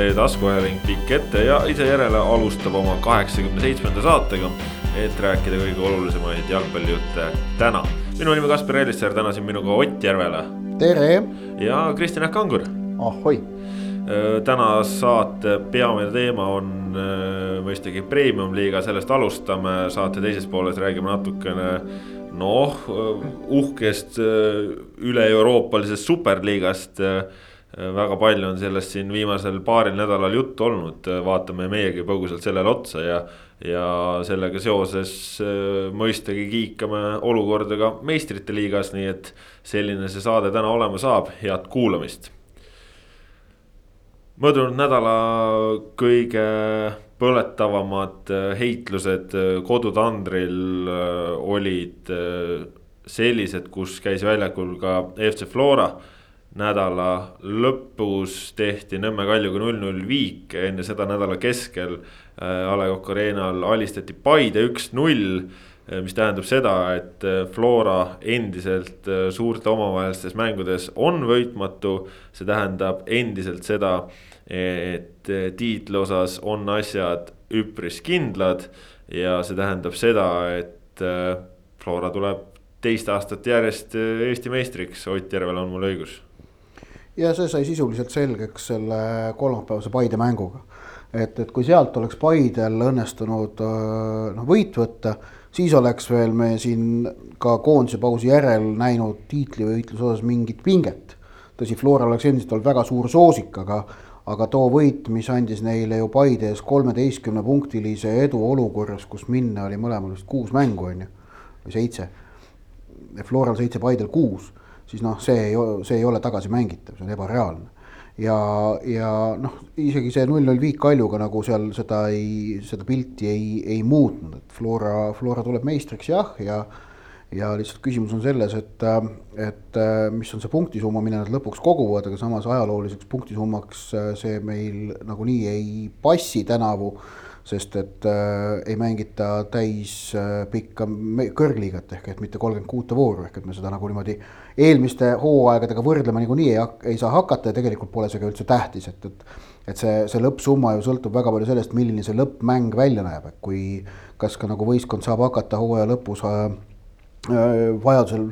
Sokkernete taskuajaling pikk ette ja ise järele alustab oma kaheksakümne seitsmenda saatega, et rääkida kõige olulisemaid jalgpallijutte täna. minu nimi Kaspar Ellissaar, täna siin minuga Ott Järvela. tere. ja Kristjan Jaak Kangur. ahoi. täna saate peamine teema on mõistagi premium-liiga, sellest alustame, saate teises pooles räägime natukene noh, uhkest üle-euroopalisest superliigast väga palju on sellest siin viimasel paaril nädalal juttu olnud, vaatame meiegi põgusalt sellele otsa ja. ja sellega seoses mõistagi kiikame olukorda ka meistrite liigas, nii et selline see saade täna olema saab, head kuulamist. möödunud nädala kõige põletavamad heitlused kodutandril olid sellised, kus käis väljakul ka FC Flora nädala lõpus tehti Nõmme Kaljuga null-null viik, enne seda nädala keskel äh, A Le Coq Arena'l alistati Paide üks-null. Äh, mis tähendab seda, et äh, Flora endiselt suurte omavahelistes mängudes on võitmatu. see tähendab endiselt seda, et tiitli osas on asjad üpris kindlad. ja see tähendab seda, et Flora tuleb teist aastat järjest Eesti meistriks, Ott Järvel on mul õigus ja see sai sisuliselt selgeks selle kolmapäevase Paide mänguga. et, et kui sealt oleks Paidel õnnestunud noh võit võtta, siis oleks veel me siin ka koondise pausi järel näinud tiitlivõitluse osas mingit pinget. tõsi, Floral oleks endiselt olnud väga suur soosik, aga, aga too võit, mis andis neile ju Paide ees kolmeteistkümne punktilise edu olukorras, kus minna oli mõlemal vist kuus mängu, on ju, või seitse. Floral seitse, Paidel kuus siis noh, see ei, see ei ole tagasimängitav, see on ebareaalne. ja, ja noh, isegi see null null viik Kaljuga nagu seal seda ei, seda pilti ei, ei muutnud, et Flora, Flora tuleb meistriks jah, ja ja lihtsalt küsimus on selles, et, et mis on see punktisumma, mille nad lõpuks koguvad, aga samas ajalooliseks punktisummaks see meil nagunii ei passi tänavu sest et äh, ei mängita täis äh, pikka kõrgliigat ehk et mitte kolmkümmend kuute vooru, ehk et me seda nagu niimoodi eelmiste hooaegadega võrdlema niikuinii ei, ei saa hakata ja tegelikult pole see ka üldse tähtis, et, et. et see, see lõppsumma ju sõltub väga palju sellest, milline see lõppmäng välja näeb, et kui, kas ka nagu võistkond saab hakata hooaja lõpus äh, äh, vajadusel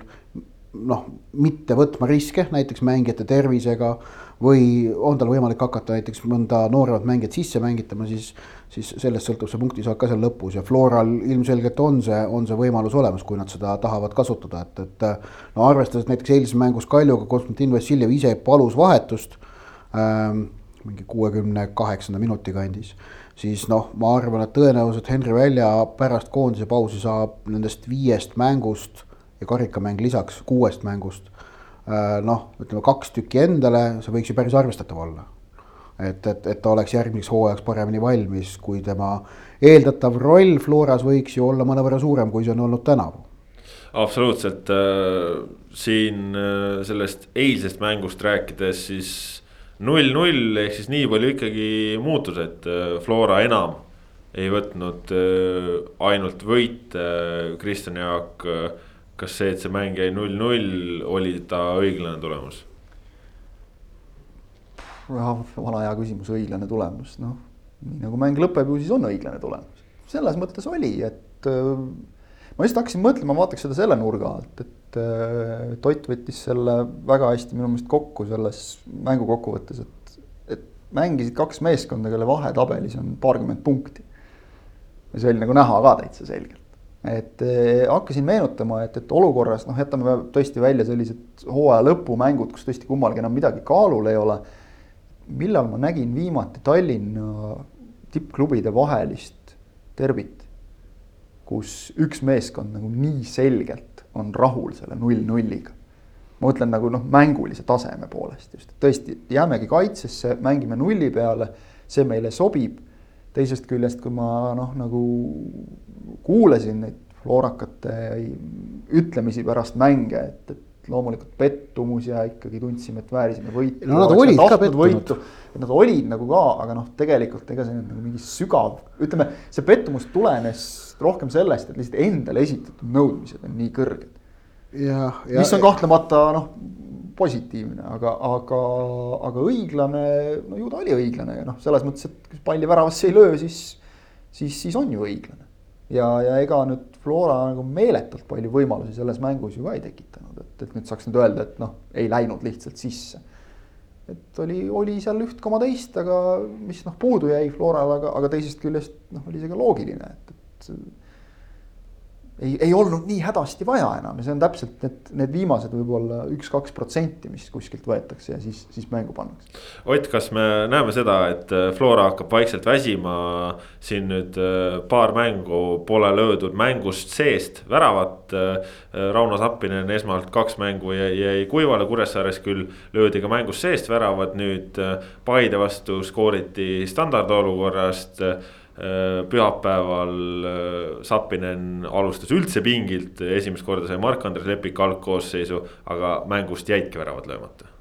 noh, mitte võtma riske näiteks mängijate tervisega või on tal võimalik hakata näiteks mõnda nooremat mängijat sisse mängitama, siis, siis sellest sõltub see punktisaak ka seal lõpus ja Floral ilmselgelt on see, on see võimalus olemas, kui nad seda tahavad kasutada, et, et no arvestades näiteks eilses mängus Kaljuga Konstantin Vassiljev ise palus vahetust ähm, mingi kuuekümne kaheksanda minuti kandis, siis noh, ma arvan, et tõenäoliselt Henri Välja pärast koondise pausi saab nendest viiest mängust ja karikamäng lisaks kuuest mängust noh, ütleme kaks tükki endale, see võiks ju päris arvestatav olla. et, et, et ta oleks järgmiseks hooajaks paremini valmis, kui tema eeldatav roll Floras võiks ju olla mõnevõrra suurem, kui see on olnud tänavu. absoluutselt äh,, siin äh, sellest eilsest mängust rääkides, siis null-null ehk siis nii palju ikkagi muutus, et äh, Flora enam ei võtnud äh, ainult võite äh,, Kristjan Jaak äh, kas see, et see mäng jäi null-null, oli ta õiglane tulemus? vana hea küsimus, õiglane tulemus, noh, nii nagu mäng lõpeb ju, siis on õiglane tulemus. selles mõttes oli, et äh, ma lihtsalt hakkasin mõtlema, vaataks seda selle nurga alt, et äh,Tott võttis selle väga hästi minu meelest kokku selles mängu kokkuvõttes, et, et mängisid kaks meeskonda, kelle vahe tabelis on paarkümmend punkti. ja see oli nagu näha ka täitsa selgelt et eh, hakkasin meenutama, et, et olukorras noh, jätame tõesti välja sellised hooaja lõpumängud, kus tõesti kummalgi enam midagi kaalul ei ole. millal ma nägin viimati Tallinna tippklubide vahelist derbit, kus üks meeskond nagu nii selgelt on rahul selle null-nulliga. ma mõtlen nagu noh, mängulise taseme poolest just, tõesti jäämegi kaitsesse, mängime nulli peale, see meile sobib teisest küljest, kui ma noh, nagu kuulasin neid floorakate ütlemisi pärast mänge, et, et loomulikult pettumus ja ikkagi tundsime, et väärisime võitu. no nad olid ka pettunud. et nad olid nagu ka, aga noh, tegelikult ega see nüüd nagu mingi sügav, ütleme, see pettumus tulenes rohkem sellest, et lihtsalt endale esitatud nõudmised on nii kõrged. mis on kahtlemata noh, positiivne, aga, aga, aga õiglane, no ju ta oli õiglane ja noh, selles mõttes, et kui palli väravasse ei löö, siis, siis, siis on ju õiglane. ja, ja ega nüüd Flora nagu meeletult palju võimalusi selles mängus ju ka ei tekitanud, et, et nüüd saaks nüüd öelda, et noh, ei läinud lihtsalt sisse. et oli, oli seal üht koma teist, aga mis noh, puudu jäi Floral, aga, aga teisest küljest noh, oli see ka loogiline, et, et ei, ei olnud nii hädasti vaja enam ja see on täpselt need, need viimased võib-olla üks-kaks protsenti, mis kuskilt võetakse ja siis, siis mängu pannakse. Ott, kas me näeme seda, et äh, Flora hakkab vaikselt väsima siin nüüd äh, paar mängu pole löödud mängust seest väravat. Äh, Rauno Sappinen esmalt kaks mängu jäi, jäi kuivale, Kuressaares küll löödi ka mängust seest väravad, nüüd Paide vastu skooriti standardolukorrast pühapäeval äh, Sapinen alustas üldse pingilt, esimest korda sai Mark-Andres Lepik algkoosseisu, aga mängust jäidki väravad löömata.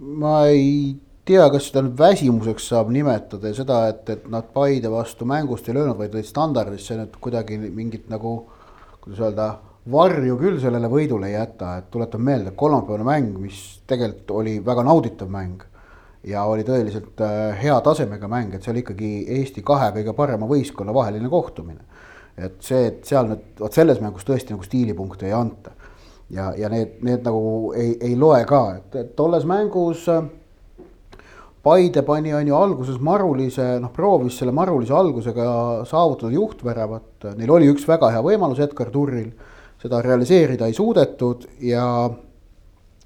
ma ei tea, kas seda nüüd väsimuseks saab nimetada ja seda, et, et nad Paide vastu mängust ei löönud, vaid lõid standardisse nüüd kuidagi mingit nagu, kuidas öelda, varju küll sellele võidule ei jäta, et tuletan meelde, kolmapäevane mäng, mis tegelikult oli väga nauditav mäng ja oli tõeliselt äh, hea tasemega mäng, et see oli ikkagi Eesti kahe kõige parema võistkonna vaheline kohtumine. et see, et seal nüüd, vot selles mängus tõesti nagu stiilipunkte ei anta. ja, ja need, need nagu ei, ei loe ka, et, et tolles mängus äh, Paide pani on ju alguses marulise, noh proovis selle marulise algusega saavutada juhtväravat, neil oli üks väga hea võimalus Edgar Turril, seda realiseerida ei suudetud ja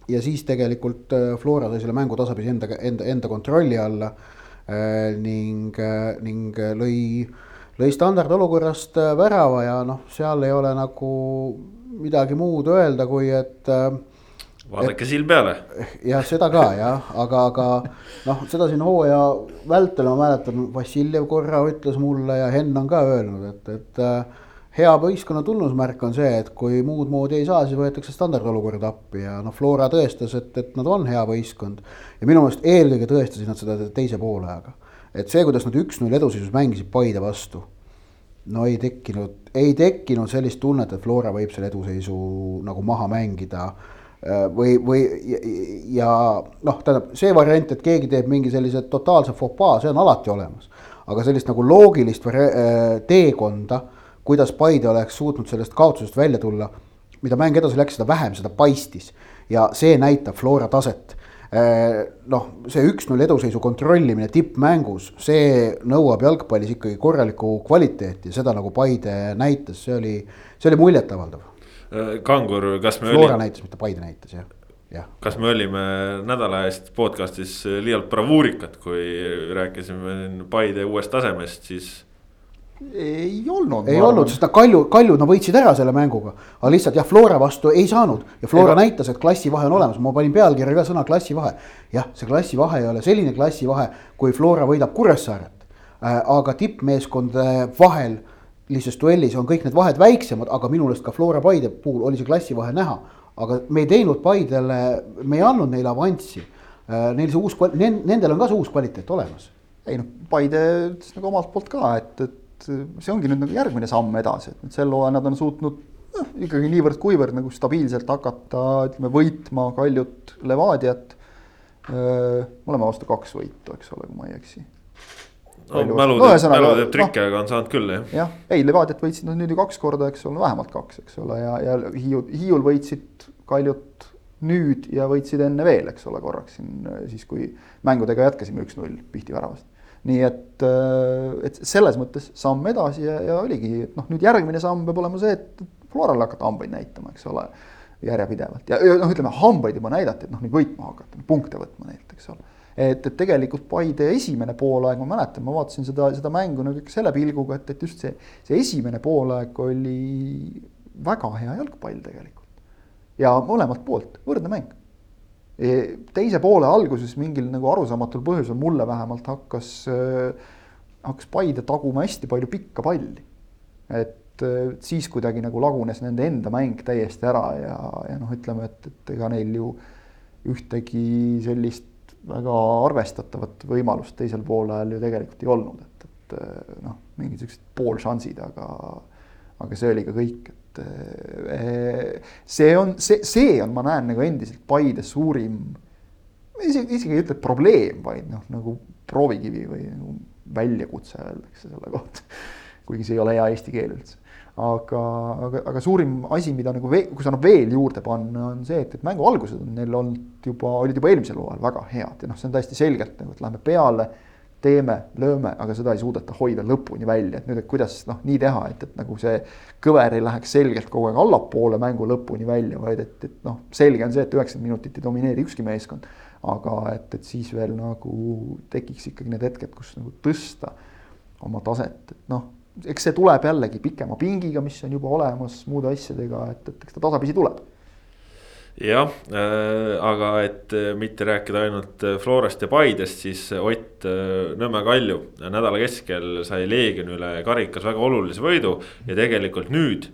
ja siis tegelikult äh, Flora sai selle mängu tasapisi enda, enda, enda kontrolli alla äh, ning, äh, ning lõi, lõi standardolukorrast värava ja noh, seal ei ole nagu midagi muud öelda, kui et vaadake silm peale. jah, seda ka jah, aga, aga noh, seda siin hooaja vältel ma mäletan, Vassiljev korra ütles mulle ja Henn on ka öelnud, et, et hea võistkonna tunnusmärk on see, et kui muud moodi ei saa, siis võetakse standardolukorda appi ja noh, Flora tõestas, et, et nad on hea võistkond. ja minu meelest eelkõige tõestasid nad seda teise poolajaga. et see, kuidas nad üks-null eduseisus mängisid Paide vastu. no ei tekkinud, ei tekkinud sellist tunnet, et Flora võib selle eduseisu nagu maha mängida äh, või, või ja, ja noh, tähendab see variant, et keegi teeb mingi sellise totaalse fopaa, see on alati olemas. aga sellist nagu loogilist äh, teekonda kuidas Paide oleks suutnud sellest kaotusest välja tulla. mida mäng edasi läks, seda vähem seda paistis ja see näitab Flora taset äh, noh, see üks-null eduseisu kontrollimine tippmängus, see nõuab jalgpallis ikkagi korralikku kvaliteeti seda nagu Paide näitas, see oli, see oli muljetavaldav. Äh, Kangur, kas me. Flora oli... näitas, mitte Paide näitas jah jah. kas me olime nädala eest podcast'is liialt bravuurikad, kui rääkisime Paide uuest tasemest, siis ei olnud. ei olnud, sest nad Kalju, Kalju nad võitsid ära selle mänguga. aga lihtsalt jah, Flora vastu ei saanud ja Flora Ega... näitas, et klassivahe on olemas, ma panin pealkirja ka sõna klassivahe. jah, see klassivahe ei ole selline klassivahe, kui Flora võidab Kuressaaret äh,. aga tippmeeskondade vahel lihtsalt duellis on kõik need vahed väiksemad, aga minu meelest ka Flora Paide puhul oli see klassivahe näha. aga me ei teinud Paidele, me ei andnud neile avanssi äh,. Neil see uus, nendel on ka see uus kvaliteet olemas. ei noh, Paide ütles nagu omalt poolt ka, et, et see ongi nüüd nagu järgmine samm edasi, et nüüd sel hooajal nad on suutnud noh, ikkagi niivõrd-kuivõrd nagu stabiilselt hakata, ütleme, võitma Kaljut, Levadiat. mõlema vastu kaks võitu, eks ole, kui ma ei eksi. no mälu teeb, mälu teeb trikke no,, aga on saanud küll jah. jah, ei Levadiat võitsid nad nüüd ju kaks korda, eks ole, vähemalt kaks, eks ole, ja, ja Hiiu, Hiiul võitsid Kaljut nüüd ja võitsid enne veel, eks ole, korraks siin siis, kui mängudega jätkasime üks-null Pihti väravast nii et, äh, et selles mõttes samm edasi ja, ja oligi, et noh, nüüd järgmine samm peab olema see, et Floral hakata hambaid näitama, eks ole. järjepidevalt ja noh, ütleme hambaid juba näidati, et noh, nüüd võitma hakata, punkte võtma neilt, eks ole. et, et tegelikult Paide esimene poolaeg, ma mäletan, ma vaatasin seda, seda mängu nagu ikka selle pilguga, et, et just see, see esimene poolaeg oli väga hea jalgpall tegelikult. ja mõlemalt poolt, võrdne mäng teise poole alguses mingil nagu arusaamatul põhjusel mulle vähemalt hakkas, hakkas Paide taguma hästi palju pikka palli. et siis kuidagi nagu lagunes nende enda mäng täiesti ära ja, ja noh, ütleme, et, et ega neil ju ühtegi sellist väga arvestatavat võimalust teisel poolajal ju tegelikult ei olnud, et, et noh, mingid siuksed poolšansid, aga, aga see oli ka kõik, et eh, see on, see, see on, ma näen nagu endiselt Paide suurim, isegi, isegi ei ütle probleem, vaid noh, nagu proovikivi või nagu väljakutse öeldakse selle kohta. kuigi see ei ole hea eesti keel üldse aga, aga, aga suurim asi, mida nagu kui sa annab veel juurde panna, on see, et, et mängu algused on neil olnud juba, olid juba eelmisel hooajal väga head ja noh, see on täiesti selgelt nagu, et lähme peale, teeme, lööme, aga seda ei suudeta hoida lõpuni välja, et nüüd, et kuidas noh, nii teha, et, et nagu see kõver ei läheks selgelt kogu aeg allapoole mängu lõpuni välja, vaid et, et noh, selge on see, et üheksakümmend minutit ei domineeri ükski meeskond. aga et, et siis veel nagu tekiks ikkagi need hetked, kus nagu tõsta oma taset, et noh eks see tuleb jällegi pikema pingiga, mis on juba olemas, muude asjadega, et, et eks ta tasapisi tuleb. Jah äh,, aga et äh, mitte rääkida ainult äh, Florast ja Paidest, siis Ott äh, Nõmme Kalju nädala keskel sai Leegioni üle karikas väga olulise võidu ja tegelikult nüüd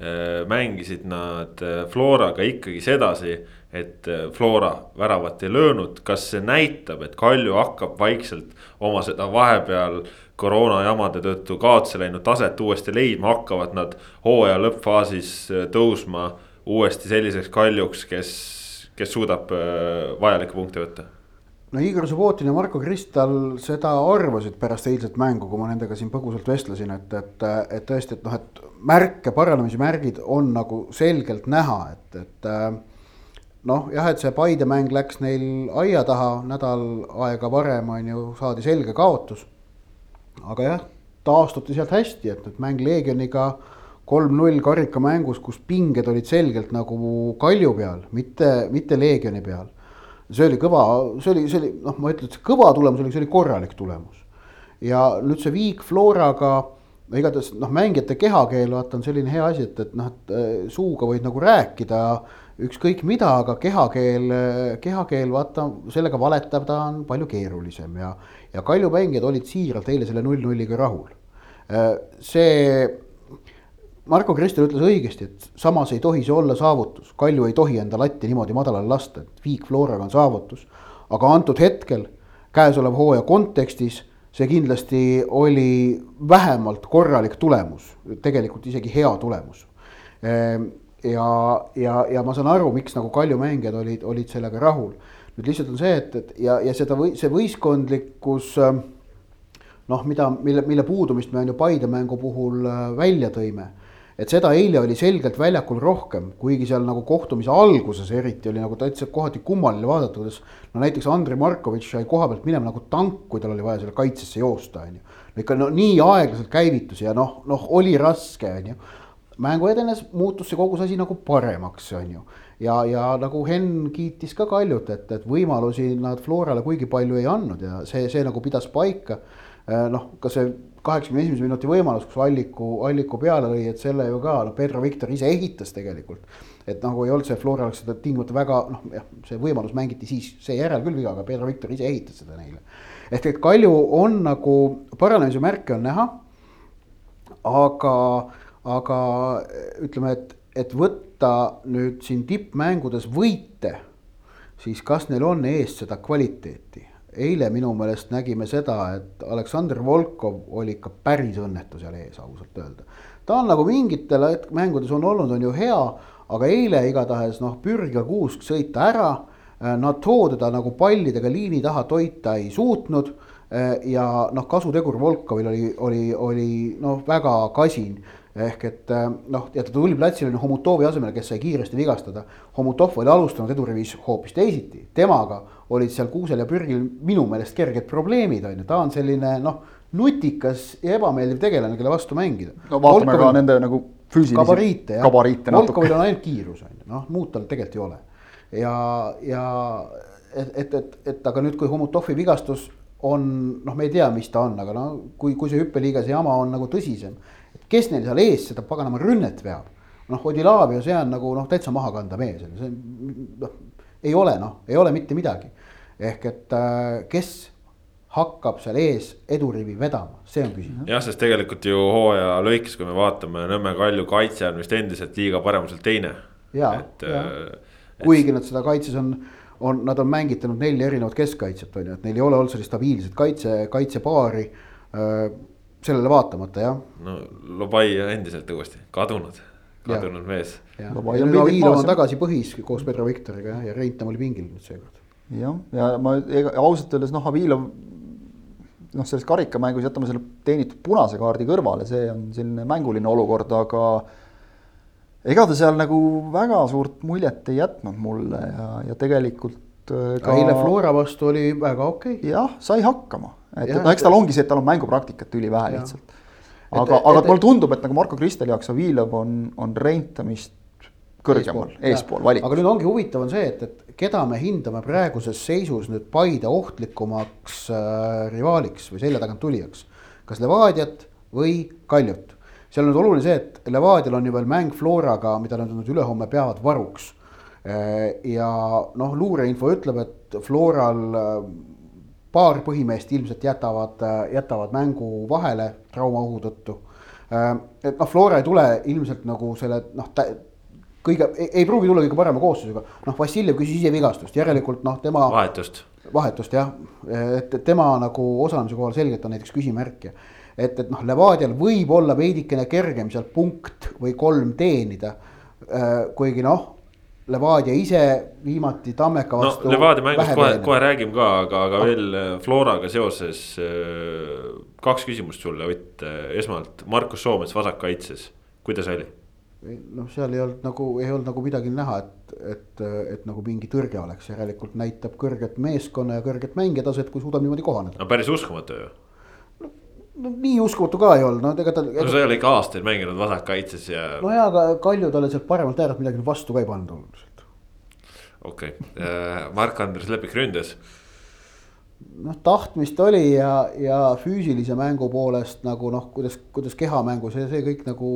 äh, mängisid nad äh, Floraga ikkagi sedasi et Flora väravat ei löönud, kas see näitab, et Kalju hakkab vaikselt oma seda vahepeal koroonajamade tõttu kaotsi läinud taset uuesti leidma, hakkavad nad hooaja lõppfaasis äh, tõusma uuesti selliseks kaljuks, kes, kes suudab äh, vajalikke punkte võtta? No Igor Subbotin ja Marko Kristal seda arvasid pärast eilset mängu, kui ma nendega siin põgusalt vestlesin, et, et, et tõesti, et noh, et märke, paranemise märgid on nagu selgelt näha, et, et äh, noh, jah, et see Paide mäng läks neil aia taha nädal aega varem on ju, saadi selge kaotus. Aga jah, taastuti sealt hästi, et nüüd mäng Leegioniga kolm-null karikamängus, kus pinged olid selgelt nagu Kalju peal, mitte, mitte Leegioni peal. see oli kõva, see oli, see oli noh, ma ütlen, et see kõva tulemus oli, see oli korralik tulemus. ja nüüd see viik Floraga, no igatahes noh, mängijate kehakeel vaata on selline hea asi, et, et noh, et äh, suuga võid nagu rääkida ükskõik mida, aga kehakeel, kehakeel vaata, sellega valetada on palju keerulisem ja, ja Kalju mängijad olid siiralt eile selle null-nulliga rahul. see, Marko Kristel ütles õigesti, et samas ei tohi see olla saavutus, Kalju ei tohi enda latti niimoodi madalale lasta, et viik Floraga on saavutus. aga antud hetkel, käesoleva hooaja kontekstis, see kindlasti oli vähemalt korralik tulemus, tegelikult isegi hea tulemus ja, ja, ja ma saan aru, miks nagu Kalju mängijad olid, olid sellega rahul. nüüd lihtsalt on see, et, et ja, ja seda või see võistkondlikkus ähm, noh, mida, mille, mille puudumist me on ju Paide mängu puhul äh, välja tõime. Et seda eile oli selgelt väljakul rohkem, kuigi seal nagu kohtumise alguses eriti oli nagu täitsa kohati kummaline vaadata, kuidas. no näiteks Andrei Markovitš sai koha pealt minema nagu tank, kui tal oli vaja selle kaitsesse joosta, on ju. ikka no nii aeglaselt käivitus ja noh, noh oli raske, on ju mängu edenes, muutus see kogu see asi nagu paremaks, on ju. ja, ja nagu Henn kiitis ka Kaljut, et, et võimalusi nad Florale kuigi palju ei andnud ja see, see nagu pidas paika. Äh, noh, ka see kaheksakümne esimese minuti võimalus, kus Alliku, Alliku peale lõi, et selle ju ka, noh, Pedro Victor ise ehitas tegelikult. et nagu ei olnud see, Flora oleks seda tingimata väga, noh jah, see võimalus mängiti siis seejärel küll viga, aga Pedro Victor ise ehitas seda neile. ehk et Kalju on nagu paranemise märke on näha. aga aga ütleme, et, et võtta nüüd siin tippmängudes võite, siis kas neil on ees seda kvaliteeti? Eile minu meelest nägime seda, et Aleksandr Volkov oli ikka päris õnnetu seal ees, ausalt öelda. ta on nagu mingitel mängudes on olnud, on ju hea, aga eile igatahes noh, pürgiga kuusk sõita ära. Nad too teda nagu pallidega liini taha toita ei suutnud ja noh, kasutegur Volkovil oli, oli, oli noh, väga kasin ehk et noh, ja ta tuli platsile Homutovi asemel, kes sai kiiresti vigastada. Homutov oli alustanud edurivis hoopis teisiti, temaga olid seal Kuusel ja Pürgil minu meelest kerged probleemid on ju, ta on selline noh, nutikas ja ebameeldiv tegelane, kelle vastu mängida. no vaatame Volkovil, ka nende nagu füüsilisi gabariite, gabariite. Volkovil on ainult kiirus on ju, noh muud tal tegelikult ei ole. ja, ja et, et, et, et aga nüüd, kui Homutovi vigastus on noh, me ei tea, mis ta on, aga no kui, kui see hüppeliigas jama on nagu tõsisem kes neil seal ees seda paganama rünnet veab? noh, Odilavio, see on nagu noh, täitsa mahakanda mees, see noh, ei ole noh, ei ole mitte midagi. Ehk et äh, kes hakkab seal ees edurivi vedama, see on küsimus. jah, sest tegelikult ju hooaja lõikes, kui me vaatame Nõmme Kalju kaitse on vist endiselt liiga paremuselt teine. ja, ja äh, kuigi nad seda kaitses on, on, nad on mängitanud neli erinevat keskkaitset on ju, et neil ei ole olnud sellist stabiilset kaitse, kaitsepaari äh, sellele vaatamata jah. no Lobai endiselt uuesti kadunud, kadunud mees. ja Lobaj ja on tagasi põhis koos Pedro Victoriga jah, ja Reintam oli pingil nüüd seekord. jah, ja ma ega ausalt öeldes noh, Avilov noh, selles karikamängus jätame selle teenitud punase kaardi kõrvale, see on selline mänguline olukord, aga ega ta seal nagu väga suurt muljet ei jätnud mulle ja, ja tegelikult äh, ka eile Flora vastu oli väga okei okay.. jah, sai hakkama, et Jah, no eks tal et- ongi see, et tal on mängupraktikat ülivähe lihtsalt. Et- aga, et- aga et- mulle tundub, et nagu Marko Kristeli jaoks Avilov on, on Reintamist kõrgemal, eespool valik. aga nüüd ongi huvitav on see, et, et keda me hindame praeguses seisus nüüd Paide ohtlikumaks äh, rivaaliks või selja tagant tulijaks. kas Levadiat või Kaljut. seal on nüüd oluline see, et Levadial on ju veel mäng Floraga, mida nad nüüd ülehomme peavad varuks. ja noh, luureinfo ütleb, et Floral äh, paar põhimeest ilmselt jätavad, jätavad mängu vahele traumaohu tõttu. et noh, Flora ei tule ilmselt nagu selle noh, kõige, ei pruugi tulla kõige parema koosseisuga. noh, Vassiljev küsis ise vigastust, järelikult noh, tema vahetust. vahetust jah, et tema nagu osalemise kohal selgelt on näiteks küsimärk ja et, et noh, Levadial võib olla veidikene kergem sealt punkt või kolm teenida. kuigi noh, Levadia ise viimati Tammeka no vastu. Levadia mängust kohe, kohe räägime ka, aga, aga veel äh, Floraga seoses äh, kaks küsimust sulle, Ott. esmalt Markus Soomets vasakkaitses, kuidas oli? noh, seal ei olnud nagu, ei olnud nagu midagi näha, et, et, et nagu mingi tõrge oleks, järelikult näitab kõrget meeskonna ja kõrget mängijataset, kui suudab niimoodi kohaneda. no päris uskumatu ju. no nii uskumatu ka ei olnud, no ega ta. no sa ei ole ikka aastaid mänginud vasakkaitses ja no jaa, aga Kalju talle sealt paremalt äärelt midagi vastu ka ei pannud oluliselt. okei okay., Mark-Andres Lepik ründas. noh, tahtmist oli ja, ja füüsilise mängu poolest nagu noh, kuidas, kuidas kehamaängus ja see kõik nagu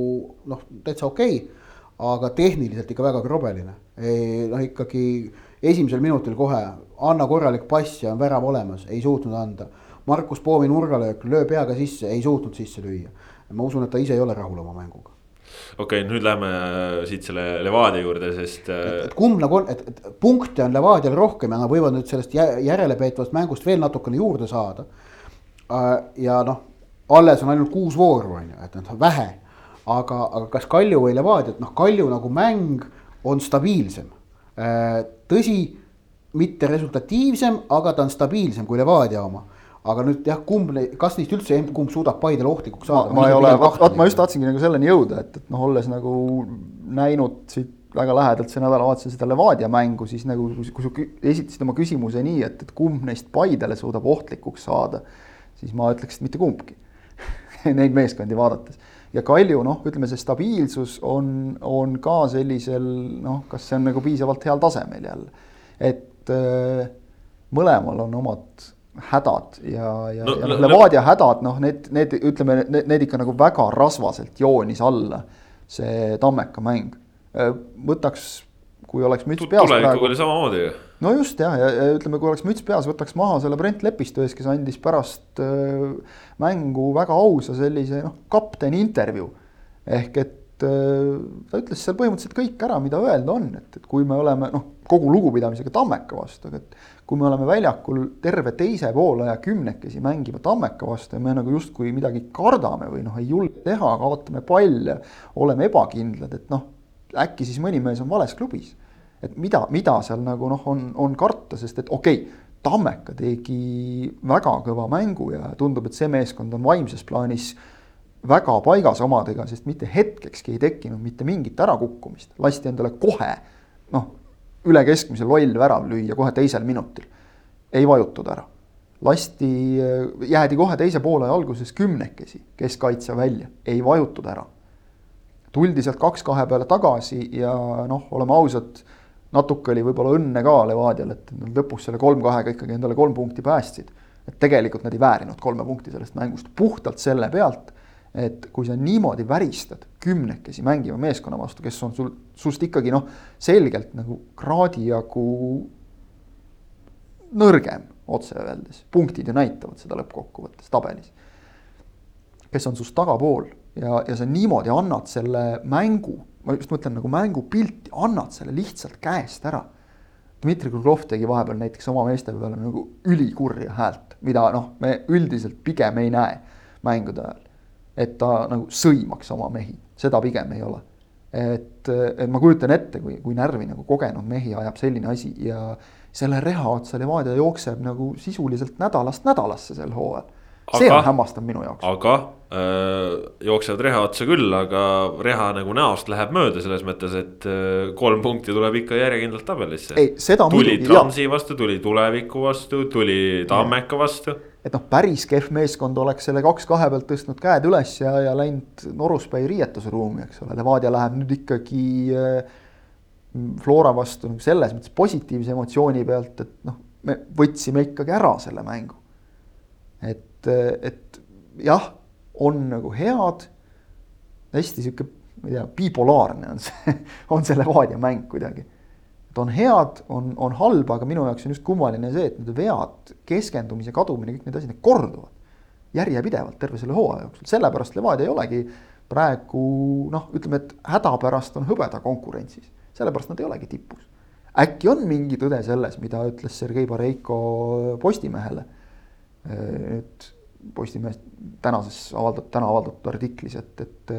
noh, täitsa okei okay,. aga tehniliselt ikka väga krobeline, noh ikkagi esimesel minutil kohe anna korralik pass ja on värav olemas, ei suutnud anda. Markus Poomi nurgalöök, löö peaga sisse, ei suutnud sisse lüüa. ma usun, et ta ise ei ole rahul oma mänguga. Okei okay,, nüüd lähme siit selle Levadia juurde, sest äh, et kumb nagu on, et, et punkte on Levadial rohkem ja nad võivad nüüd sellest jä- järelepeetvast mängust veel natukene juurde saada. ja noh, alles on ainult kuus vooru on ju, et noh vähe. aga, aga kas Kalju või Levadia, et noh, Kalju nagu mäng on stabiilsem. tõsi, mitte resultatiivsem, aga ta on stabiilsem kui Levadia oma aga nüüd jah, kumb, kas neist üldse, kumb suudab Paidele ohtlikuks saada? ma ei ole, vot ma just tahtsingi nagu selleni jõuda, et, et noh, olles nagu näinud siit väga lähedalt see nädalavahetusel seda Levadia mängu, siis nagu kui, sa esitasid oma küsimuse nii, et, et kumb neist Paidele suudab ohtlikuks saada, siis ma ütleks, et mitte kumbki Neid meeskondi vaadates ja Kalju noh, ütleme see stabiilsus on, on ka sellisel noh, kas see on nagu piisavalt heal tasemel jälle, et äh, mõlemal on omad hädad ja, ja No, no,, ja no, noh, Levadia hädad, noh, need, need ütleme, need, need ikka nagu väga rasvaselt joonis alla see Tammeka mäng. võtaks, kui oleks müts peas tulevikuga oli samamoodi ju. no just jah, ja, ja ütleme, kui oleks müts peas, võtaks maha selle Brent Lepistu ees, kes andis pärast äh, mängu väga ausa sellise noh, kapteni intervjuu. ehk et äh, ta ütles seal põhimõtteliselt kõik ära, mida öelda on, et, et kui me oleme noh, kogu lugupidamisega Tammeka vastu, aga et kui me oleme väljakul terve teise poolaja kümnekesi mängiva Tammeka vastu ja me nagu justkui midagi kardame või noh, ei julge teha, kaotame palle, oleme ebakindlad, et noh, äkki siis mõni mees on vales klubis. Et mida, mida seal nagu noh, on, on karta, sest et okei okay,, Tammeka tegi väga kõva mängu ja tundub, et see meeskond on vaimses plaanis väga paigas omadega, sest mitte hetkekski ei tekkinud mitte mingit ärakukkumist, lasti endale kohe noh, üle keskmise loll värav lüüa kohe teisel minutil. ei vajutud ära, lasti, jäädi kohe teise poole alguses kümnekesi keskkaitse välja, ei vajutud ära. Tuldi sealt kaks kahe peale tagasi ja noh, oleme ausad, natuke oli võib-olla õnne ka Levadial, et nad lõpus selle kolm-kahega ikkagi endale kolm punkti päästsid. et tegelikult nad ei väärinud kolme punkti sellest mängust. Puhtalt selle pealt, et kui sa niimoodi väristad kümnekesi mängiva meeskonna vastu, kes on sul, sust ikkagi noh, selgelt nagu kraadi jagu nõrgem otse öeldes, punktid ju näitavad seda lõppkokkuvõttes tabelis kes on sinust tagapool ja, ja sa niimoodi annad selle mängu, ma just mõtlen nagu mängupilti, annad selle lihtsalt käest ära. Dmitri Kruglov tegi vahepeal näiteks oma meeste peale nagu ülikurja häält, mida noh, me üldiselt pigem ei näe mängude ajal. Et ta nagu sõimaks oma mehi, seda pigem ei ole. et, et ma kujutan ette, kui, kui närvi nagu kogenud mehi ajab selline asi ja selle reha otsa Levadia jookseb nagu sisuliselt nädalast nädalasse sel hooajal. See on hämmastav minu jaoks. aga äh, jooksevad reha otsa küll, aga reha nagu näost läheb mööda selles mõttes, et äh, kolm punkti tuleb ikka järjekindlalt tabelisse. tuli. Transi vastu, tuli Tuleviku vastu, tuli Tammeka vastu. et noh, päris kehv meeskond oleks selle kaks kahe pealt tõstnud käed üles ja, ja läinud Noruspäi riietusruumi, eks ole, Levadia läheb nüüd ikkagi äh, Flora vastu nagu selles mõttes positiivse emotsiooni pealt, et noh, me võtsime ikkagi ära selle mängu. et, et jah, on nagu head, hästi sihuke, ma ei tea, bipolaarne on see, on see Levadia mäng kuidagi et on head, on, on halb, aga minu jaoks on just kummaline see, et need vead, keskendumise kadumine, kõik need asjad, need korduvad. järjepidevalt terve selle hooaja jooksul, sellepärast Levadia ei olegi praegu noh, ütleme, et hädapärast on hõbeda konkurentsis, sellepärast nad ei olegi tipus. äkki on mingi tõde selles, mida ütles Sergei Bareiko Postimehele. Nüüd Postimehes tänases avaldatud, täna avaldatud artiklis, et, et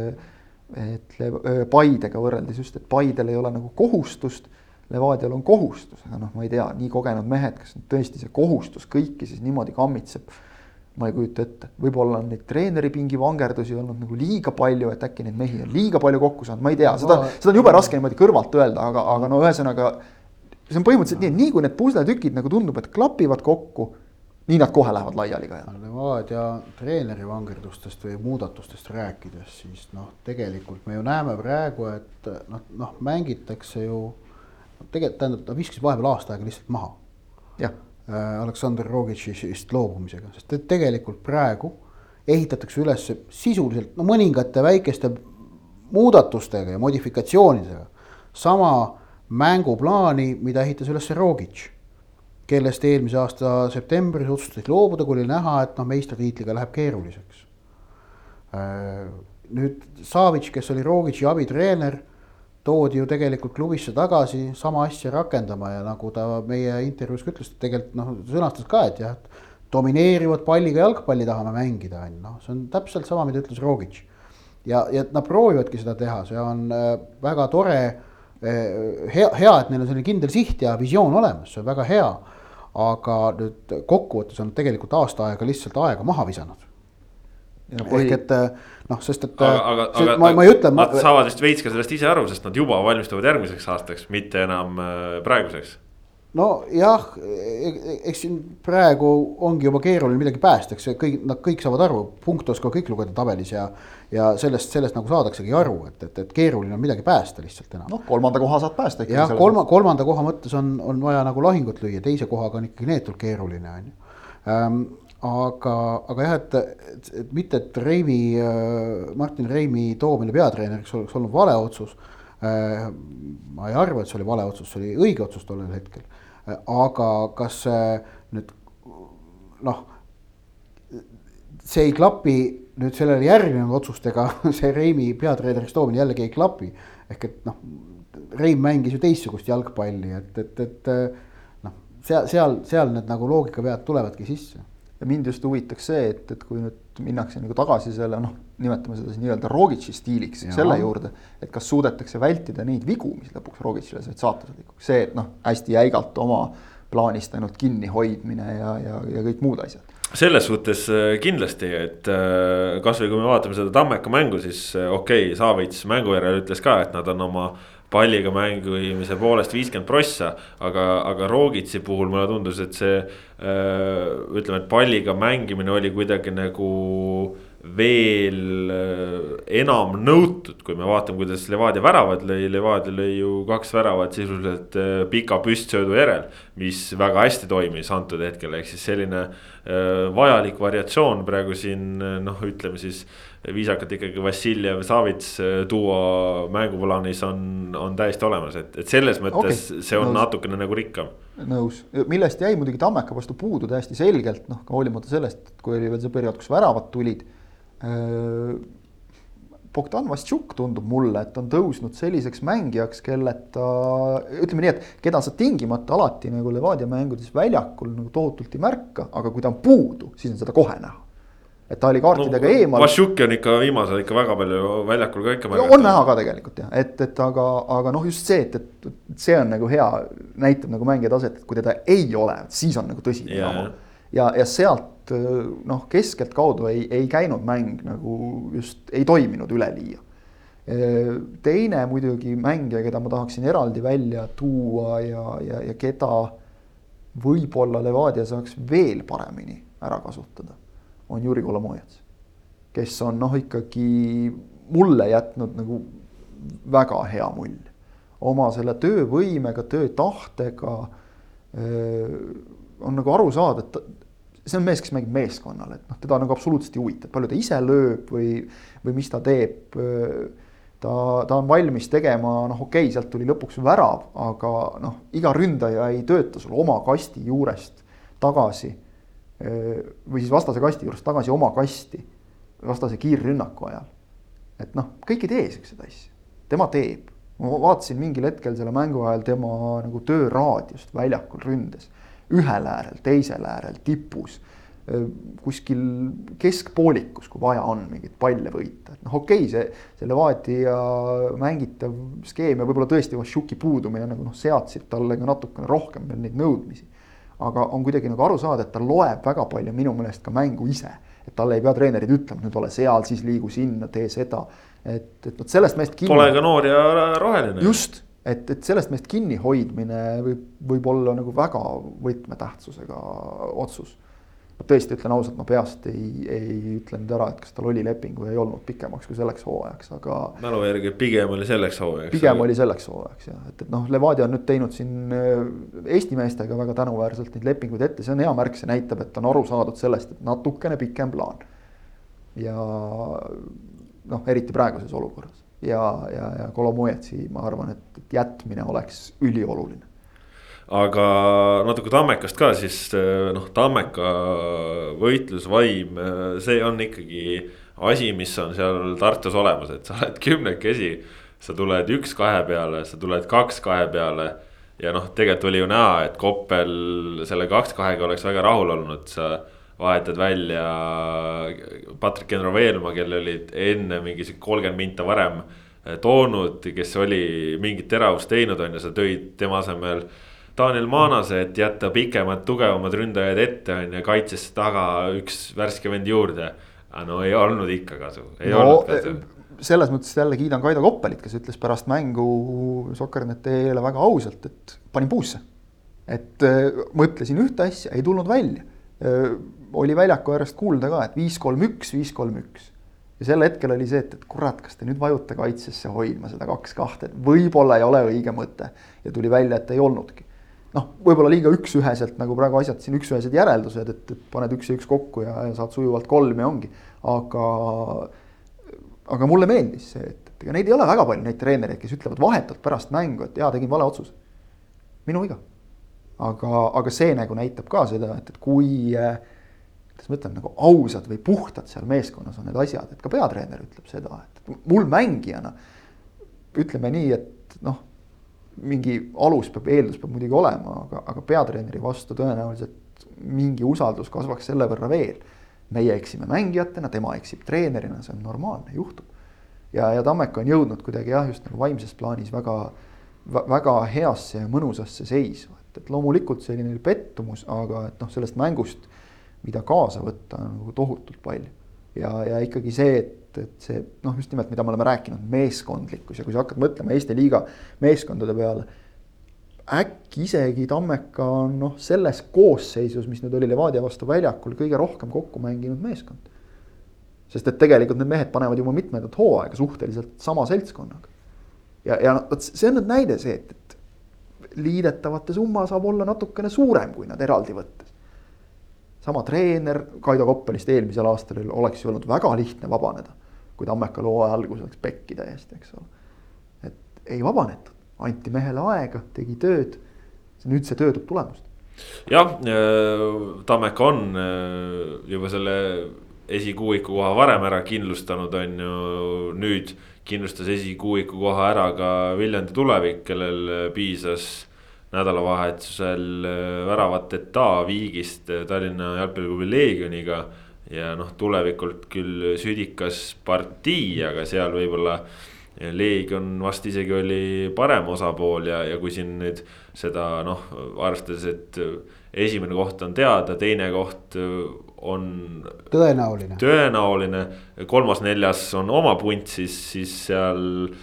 et Le- Paidega võrreldes just, et Paidel ei ole nagu kohustust Levadial on kohustus, aga noh, ma ei tea, nii kogenud mehed, kas nüüd tõesti see kohustus kõiki siis niimoodi kammitseb. ma ei kujuta ette, võib-olla on neid treeneripingi vangerdusi olnud nagu liiga palju, et äkki neid mehi on liiga palju kokku saanud, ma ei tea, seda, seda on jube raske niimoodi kõrvalt öelda, aga, aga no ühesõnaga. see on põhimõtteliselt nii, et nii kui need pusletükid nagu tundub, et klapivad kokku, nii nad kohe lähevad laiali ka. Levadia treeneri vangerdustest või muudatustest rääkides, siis noh, tegelikult me ju näeme praegu, et noh, noh mängitakse ju. tegelikult tähendab, ta viskas vahepeal aasta aega lihtsalt maha. jah, Aleksandr Rogitšist loobumisega, sest et tegelikult praegu ehitatakse üles sisuliselt no mõningate väikeste muudatustega ja modifikatsioonidega sama mänguplaani, mida ehitas üles Rogic kellest eelmise aasta septembris otsustati loobuda, kui oli näha, et noh, meistritiitliga läheb keeruliseks. nüüd Savic, kes oli Rogic'i abitreener, toodi ju tegelikult klubisse tagasi sama asja rakendama ja nagu ta meie intervjuus ka ütles, tegelikult noh, sõnastas ka, et jah, et domineerivat palliga jalgpalli tahame mängida, on ju, noh, see on täpselt sama, mida ütles Rogic. ja, ja nad proovivadki seda teha, see on äh, väga tore äh, hea, hea, et neil on selline kindel siht ja visioon olemas, see on väga hea. Aga nüüd kokkuvõttes on tegelikult aasta aega lihtsalt aega maha visanud. põhi- ehk et noh, sest et. aga, aga, aga ma, ma ei ütle. Nad saavad vist veits ka sellest ise aru, sest nad juba valmistuvad järgmiseks aastaks, mitte enam äh, praeguseks. Nojah, eks siin praegu ongi juba keeruline midagi päästa, eks kõik, nad kõik saavad aru, punkte oskavad kõik lugeda tabelis ja. ja sellest, sellest nagu saadaksegi aru, et, et, et keeruline on midagi päästa lihtsalt enam. noh, kolmanda koha saad päästa ikkagi. jah, kolma, kolmanda koha mõttes on, on vaja nagu lahingut lüüa, teise kohaga on ikkagi neetult keeruline, on ju ähm, aga, aga jah, et, et, et mitte, et Reimi, Martin Reimi toomine peatreeneriks oleks olnud vale otsus. ma ei arva, et see oli vale otsus, see oli õige otsus tollel hetkel. Aga kas see nüüd noh, see ei klapi nüüd sellele järgnenud otsustega, see Reimi peatreeneriks toomine jällegi ei klapi. ehk et noh, Reim mängis ju teistsugust jalgpalli, et, et, et noh, seal, seal, seal need nagu loogikavead tulevadki sisse ja mind just huvitaks see, et, et kui nüüd minnakse nagu tagasi selle noh, nimetame seda siis nii-öelda Rogic'i stiiliks, selle juurde. et kas suudetakse vältida neid vigu, mis lõpuks Rogic'ile said saatuslikuks, see, et noh, hästi jäigalt oma plaanist ainult kinnihoidmine ja, ja, ja kõik muud asjad. selles suhtes äh, kindlasti, et äh, kasvõi kui me vaatame seda Tammeka mängu, siis äh, okei okay,, Savits mängu järel ütles ka, et nad on oma palliga mängimise poolest viiskümmend prossa, aga, aga Rogitsi puhul mulle tundus, et see ütleme, et palliga mängimine oli kuidagi nagu veel enam nõutud, kui me vaatame, kuidas Levadia väravad lõi, Levadia lõi ju kaks väravat sisuliselt pika püstsöödu järel. mis väga hästi toimis antud hetkel, ehk siis selline vajalik variatsioon praegu siin noh, ütleme siis viisakalt ikkagi Vassiljev, Savits duo mänguplaanis on, on täiesti olemas, et, et selles mõttes okay, see on nõus. natukene nagu rikkam. nõus, millest jäi muidugi Tammeka vastu puudu täiesti selgelt, noh, ka hoolimata sellest, kui oli veel see periood, kus väravad tulid. Bogdan Vastšuk tundub mulle, et on tõusnud selliseks mängijaks, kelleta ütleme nii, et keda sa tingimata alati nagu Levadia mängudes väljakul nagu tohutult ei märka, aga kui ta on puudu, siis on seda kohe näha et ta oli kaartidega no, eemal. Vašuki on ikka viimasel ikka väga palju väljakul ka ikka märgata. on näha ka tegelikult jah, et, et aga, aga noh, just see, et, et see on nagu hea, näitab nagu mängija taset, et kui teda ei ole, siis on nagu tõsine jama. ja, ja sealt noh, keskelt kaudu ei, ei käinud mäng nagu just ei toiminud üleliia. teine muidugi mängija, keda ma tahaksin eraldi välja tuua ja, ja, ja keda võib-olla Levadia saaks veel paremini ära kasutada on Juri Kolomojets, kes on noh, ikkagi mulle jätnud nagu väga hea mulje. oma selle töövõimega, töötahtega on nagu aru saada, et see on mees, kes mängib meeskonnale, et noh, teda nagu absoluutselt ei huvita, palju ta ise lööb või, või mis ta teeb. ta, ta on valmis tegema, noh, okei okay,, sealt tuli lõpuks värav, aga noh, iga ründaja ei tööta sul oma kasti juurest tagasi või siis vastase kasti juurest tagasi oma kasti vastase kiirrünnaku ajal. et noh, kõik ei tee siukseid asju, tema teeb. ma vaatasin mingil hetkel selle mängu ajal tema nagu tööraadiust väljakul ründes. Ühel äärel, teisel äärel, tipus, kuskil keskpoolikus, kui vaja on mingeid palle võita, et noh, okei okay,, see, see Levadia mängitav skeem ja võib-olla tõesti Vašuki puudumine nagu noh, seadsid talle ka natukene rohkem veel neid nõudmisi aga on kuidagi nagu aru saada, et ta loeb väga palju minu meelest ka mängu ise. et talle ei pea treenerid ütlema, nüüd ole seal, siis liigu sinna, tee seda. et, et vot sellest mehest kinni. Pole ka noor ja roheline. just, et, et sellest mehest kinnihoidmine võib, võib olla nagu väga võtmetähtsusega otsus ma tõesti ütlen ausalt, ma peast ei, ei ütle nüüd ära, et kas tal oli leping või ei olnud pikemaks kui selleks hooajaks, aga. mälu järgi pigem oli selleks hooajaks. pigem oli selleks hooajaks jah, et, et noh, Levadia on nüüd teinud siin äh, Eesti meestega väga tänuväärselt neid lepinguid ette, see on hea märk, see näitab, et on aru saadud sellest, et natukene pikem plaan. ja noh, eriti praeguses olukorras ja, ja, ja Kolomojetsi ma arvan, et, jätmine oleks ülioluline aga natuke Tammekast ka, siis noh, Tammeka võitlusvaim, see on ikkagi asi, mis on seal Tartus olemas, et sa oled kümnekesi. sa tuled üks kahe peale, sa tuled kaks kahe peale ja noh, tegelikult oli ju näha, et Koppel selle kaks kahega oleks väga rahul olnud, sa vahetad välja Patrick Enroveelma, kelle olid enne mingi kolmkümmend minta varem toonud, kes oli mingit teravust teinud, on ju, sa tõid tema asemel Daniel Maanase, et jätta pikemad, tugevamad ründajad ette on ju, kaitsesse taga üks värske vend juurde. aga no ei olnud ikka kasu, ei no, olnud kasu selles mõttes jälle kiidan Kaido Koppelit, kes ütles pärast mängu Sokkerneti-le väga ausalt, et panin puusse. et äh, mõtlesin ühte asja, ei tulnud välja. Äh, oli väljaku äärest kuulda ka, et viis, kolm, üks, viis, kolm, üks. ja sel hetkel oli see, et, et kurat, kas te nüüd vajute kaitsesse hoidma seda kaks-kahte, et võib-olla ei ole õige mõte. ja tuli välja, et ei olnudki noh, võib-olla liiga üks-üheselt nagu praegu asjad siin üks-ühesed järeldused, et, et paned üks ja üks kokku ja, ja saad sujuvalt kolm ja ongi. aga, aga mulle meeldis see, et, et ega neid ei ole väga palju, neid treenereid, kes ütlevad vahetult pärast mängu, et jaa, tegin vale otsuse. minu viga. aga, aga see nagu näitab ka seda, et, et kui kuidas ma ütlen, nagu ausad või puhtad seal meeskonnas on need asjad, et ka peatreener ütleb seda, et mul mängijana ütleme nii, et noh mingi alus peab, eeldus peab muidugi olema, aga, aga peatreeneri vastu tõenäoliselt mingi usaldus kasvaks selle võrra veel. meie eksime mängijatena, tema eksib treenerina, see on normaalne, juhtub. ja, ja Tammeka on jõudnud kuidagi jah, just nagu vaimses plaanis väga, väga heasse ja mõnusasse seisu, et, et loomulikult selline pettumus, aga et noh, sellest mängust, mida kaasa võtta, on nagu tohutult palju. ja, ja ikkagi see, et et, see noh, just nimelt, mida me oleme rääkinud, meeskondlikkus ja kui sa hakkad mõtlema Eesti liiga meeskondade peale. äkki isegi Tammeka on noh, selles koosseisus, mis nüüd oli Levadia vastu väljakul, kõige rohkem kokku mänginud meeskond. sest et tegelikult need mehed panevad juba mitmendat hooaega suhteliselt sama seltskonnaga. ja, ja vot see on nüüd näide see, et, et liidetavate summa saab olla natukene suurem, kui nad eraldi võttes sama treener Kaido Koppelist eelmisel aastal oleks ju olnud väga lihtne vabaneda kui Tammeka loo alguses oleks pekki täiesti, eks ole. et ei vabanetud, anti mehele aega, tegi tööd. nüüd see töö toob tulemust. jah, äh, Tammeka on äh, juba selle esikuuiku koha varem ära kindlustanud, on ju, nüüd kindlustas esikuuiku koha ära ka Viljandi tulevik, kellel piisas nädalavahetusel äh, väravat eta viigist Tallinna jalgpalliklubi Leegioniga ja noh, tulevikult küll südikas partii, aga seal võib-olla Leegion vast isegi oli parem osapool ja, ja kui siin nüüd seda noh, arvestades, et esimene koht on teada, teine koht on. tõenäoline. tõenäoline, kolmas-neljas on oma punt, siis, siis seal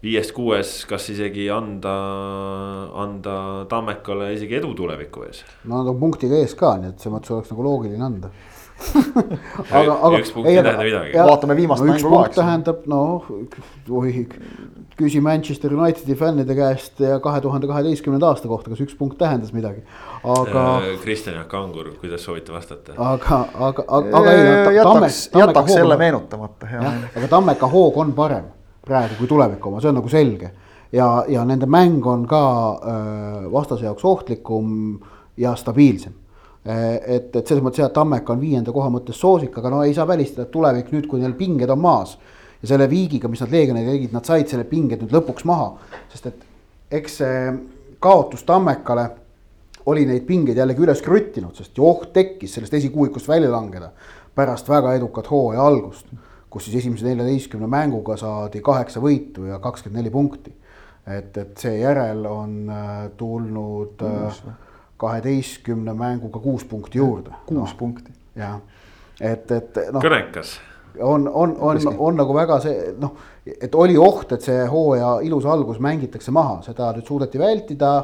viies-kuues, kas isegi anda, anda Tammekale isegi edu tuleviku ees. no nad on punktiga ees ka, nii et selles mõttes oleks nagu loogiline anda aga, aga. üks punkt ei tähenda midagi. vaatame viimast no, mängu ka, eks. tähendab noh, oi, küsi Manchester Unitedi fännide käest ja kahe tuhande kaheteistkümnenda aasta kohta, kas üks punkt tähendas midagi, aga äh,. Kristjan Jaak Kangur, kuidas soovite vastata? aga, aga, aga, aga ei no,. jätaks, jätaks selle meenutamata, hea meelega. aga Tammeka hoog on parem praegu kui tuleviku oma, see on nagu selge. ja, ja nende mäng on ka äh, vastase jaoks ohtlikum ja stabiilsem Eh, et, et selles mõttes jah, Tammeka on viienda koha mõttes soosik, aga no ei saa välistada, et tulevik nüüd, kui neil pinged on maas. ja selle viigiga, mis nad Leegioniga tegid, nad said selle pinged nüüd lõpuks maha, sest et eks see kaotus Tammekale oli neid pingeid jällegi üles kruttinud, sest ju oht tekkis sellest esikuuikust välja langeda pärast väga edukat hooaja algust, kus siis esimese neljateistkümne mänguga saadi kaheksa võitu ja kakskümmend neli punkti. et, et seejärel on äh, tulnud äh, kaheteistkümne mänguga kuus punkti juurde. kuus no, punkti. jah, et, et noh. kõnekas. on, on, on, on, on nagu väga see noh, et oli oht, et see hooaja ilus algus mängitakse maha, seda nüüd suudeti vältida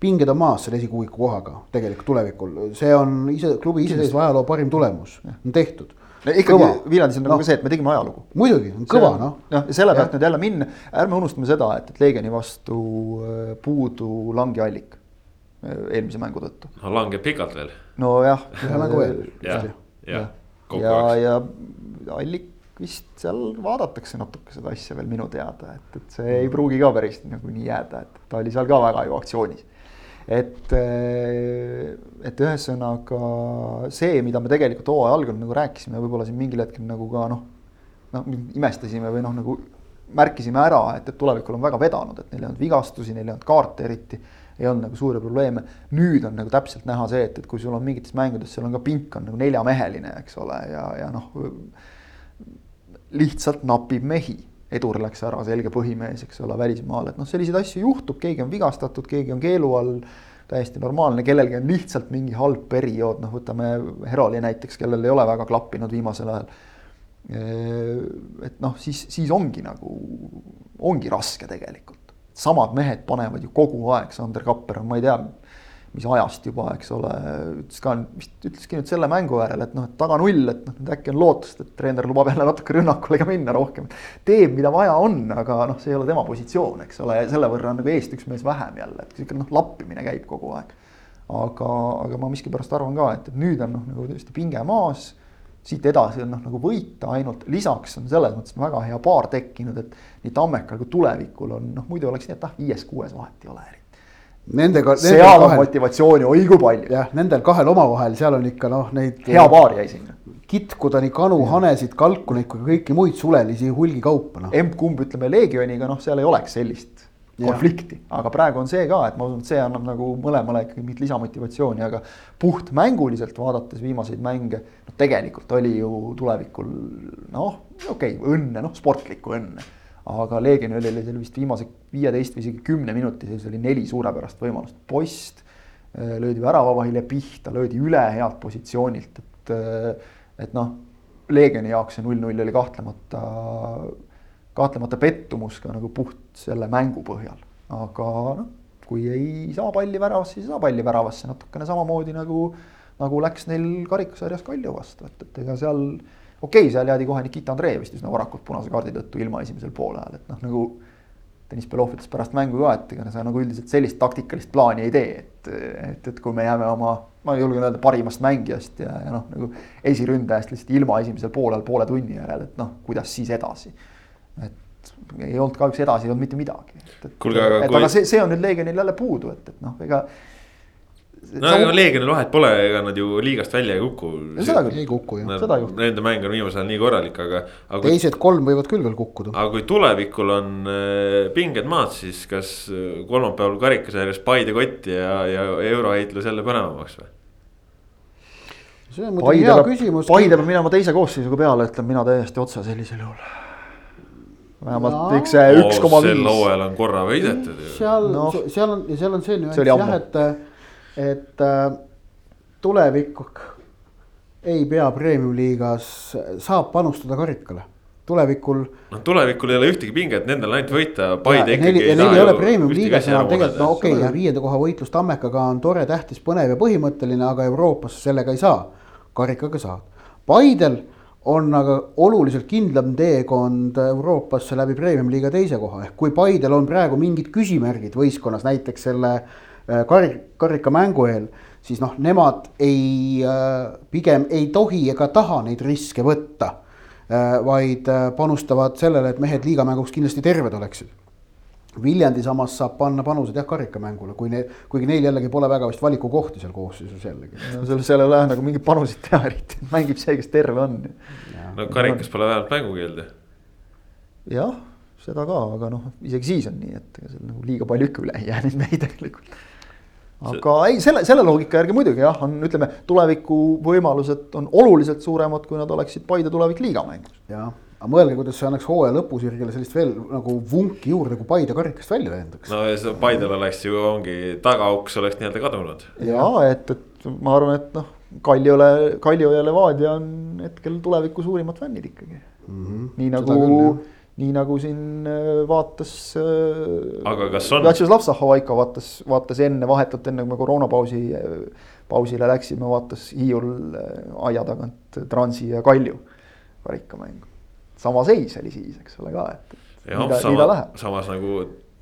pinged on maas selle esikuuiku kohaga tegelikult tulevikul, see on ise klubi iseseisva ajaloo parim tulemus, on tehtud no ikkagi Viljandis on nagu no. see, et me tegime ajalugu. muidugi, on kõva noh. noh, ja selle pealt nüüd jälle minna, ärme unustame seda, et, et Leegioni vastu äh, puudu Langi allik eelmise mängu tõttu. no langeb pikalt veel. nojah. ühe mängu veel. jah, jah. ja, ja Allik vist seal vaadatakse natuke seda asja veel minu teada, et, et see ei pruugi ka päris nagu nii jääda, et ta oli seal ka väga ju aktsioonis. Et, et ühesõnaga see, mida me tegelikult hooaja algul nagu rääkisime, võib-olla siin mingil hetkel nagu ka noh, noh imestasime või noh, nagu märkisime ära, et, et tulevikul on väga vedanud, et neil ei olnud vigastusi, neil ei olnud kaarte eriti ei olnud nagu suuri probleeme. nüüd on nagu täpselt näha see, et, et kui sul on mingites mängudes, seal on ka pink on nagu neljameheline, eks ole, ja, ja noh. lihtsalt napib mehi, Edur läks ära, selge põhimees, eks ole, välismaal, et noh, selliseid asju juhtub, keegi on vigastatud, keegi on keelu all täiesti normaalne, kellelgi on lihtsalt mingi halb periood, noh, võtame Heroli näiteks, kellel ei ole väga klappinud viimasel ajal. et noh, siis, siis ongi nagu, ongi raske tegelikult samad mehed panevad ju kogu aeg, Sander Kapper on, ma ei tea, mis ajast juba, eks ole, ütles ka, vist ütleski nüüd selle mängu järel, et noh, et taga null, et noh, nüüd äkki on lootust, et treener lubab jälle natuke rünnakule ka minna rohkem. teeb, mida vaja on, aga noh, see ei ole tema positsioon, eks ole, ja selle võrra on nagu eest üks mees vähem jälle, et sihuke noh, lappimine käib kogu aeg. aga, aga ma miskipärast arvan ka, et, et nüüd on noh, nagu tõesti pinge maas siit edasi on noh, nagu võita ainult, lisaks on selles mõttes väga hea paar tekkinud, et nii Tammekal kui tulevikul on noh, muidu oleks nii, et ah, viies-kuues vahet ei ole eriti. Nendega. seal on motivatsiooni oi kui palju. jah, nendel kahel omavahel, seal on ikka noh, neid. hea paar jäi sinna. kitkuda nii kanu, hanesid, kalkuneid kui ka kõiki muid sulelisi hulgikaupa noh. emb-kumb ütleme Leegioniga, noh, seal ei oleks sellist konflikti, aga praegu on see ka, et ma usun, et see annab nagu mõlemale ikkagi mingit lisamotivatsiooni, aga puhtmänguliselt vaadates viimaseid mänge, no tegelikult oli ju tulevikul noh, okei okay,, õnne, noh, sportlikku õnne. Aga Leegionil oli seal vist viimase viieteist või isegi kümne minuti sees oli neli suurepärast võimalust, post äh, löödi väravavahile pihta, löödi üle healt positsioonilt, et, äh, et noh, Leegioni jaoks see null-null oli kahtlemata kahtlemata pettumus ka nagu puht selle mängu põhjal, aga noh, kui ei saa palli väravasse, siis ei saa palli väravasse natukene samamoodi nagu, nagu läks neil karikasarjas Kalju vastu, et, et ega seal okei okay,, seal jäädi kohe Nikita Andrei vist üsna varakult punase kaardi tõttu ilma esimesel poolajal, et noh, nagu Deniss Belov ütles pärast mängu ka, et ega sa nagu üldiselt sellist taktikalist plaani ei tee, et, et, et kui me jääme oma, ma julgen öelda, parimast mängijast ja, ja noh, nagu esiründajast lihtsalt ilma esimesel poolel poole tunni järel, et noh, kuidas siis edasi et ei olnud kahjuks edasi ei olnud mitte midagi. kuulge, aga et, kui. aga see, see on nüüd Leegionil jälle puudu, et, et noh, ega. No ega Leegionil vahet pole, ega nad ju liigast välja ei kuku. seda küll, ei kuku jah. seda juhtub. Nende mäng on viimasel ajal nii korralik, aga, aga. teised kolm võivad küll veel kukkuda. aga kui tulevikul on äh, pinged maad, siis kas äh, kolmapäeval karikasarjas Paide kotti ja, ja euroheitlus jälle põnevamaks või? see on muidugi hea küsimus. Paide peab minema teise koosseisuga peale, ütlen mina täiesti otse sellisel juhul. vähemalt kõik see üks koma sel viis. hooajal on korra võidetud ju. seal no., seal on seal on see nüanss jah, et, et äh, tulevik ei pea premium-liigas, saab panustada karikale. tulevikul noh, tulevikul ei ole ühtegi pinget, nendel on ainult võita, Paide ja neli, ikkagi ja neil ei ole premium ühtegi liigas asja enam tegelikult, no okei okay,, viienda koha võitlus Tammekaga on tore, tähtis, põnev ja põhimõtteline, aga Euroopasse sellega ei saa. karikaga saad. Paidel on aga oluliselt kindlam teekond Euroopasse läbi premium-liiga teise koha, ehk kui Paidel on praegu mingid küsimärgid võistkonnas, näiteks selle äh, kari-, karikamängu eel, siis noh, nemad ei, pigem ei tohi ega taha neid riske võtta Äh, vaid äh, panustavad sellele, et mehed liigamänguks kindlasti terved oleksid. Viljandi samas saab panna panused jah karikamängule, kui neil, kuigi neil jällegi pole väga vist valikukohti seal koosseisus jällegi. no seal, seal ei ole nagu mingeid panuseid teha eriti, mängib see, kes terve on. no karikas pole vähemalt mängukeelde. jah, seda ka, aga noh, isegi siis on nii, et ega seal nagu liiga palju ikka üle ei jää neid mehi tegelikult. Aga ei, selle, selle loogika järgi muidugi jah, on, ütleme, tuleviku võimalused on oluliselt suuremad, kui nad oleksid Paide tulevik liigamängus. jah, aga mõelge, kuidas see annaks hooaja lõpusirgele sellist veel nagu vunki juurde, kui Paide karikast välja lendaks. no ja see Paidel oleks ju ongi tagauks oleks nii-öelda kadunud. ja et, et ma arvan, et noh, Kaljule, Kaljo ja Levadia on hetkel tuleviku suurimad fännid ikkagi. nii nagu, nii nagu siin äh, vaatas äh,. Aga kas on- Vjatšeslav Zahovaiko vaatas, vaatas enne vahetult enne, kui me koroonapausi, pausile läksime, vaatas Hiiul äh, aia tagant Transi ja Kalju karikamängu. sama seis oli siis, eks ole ka, et, et ta, nii ta samas läheb., samas nagu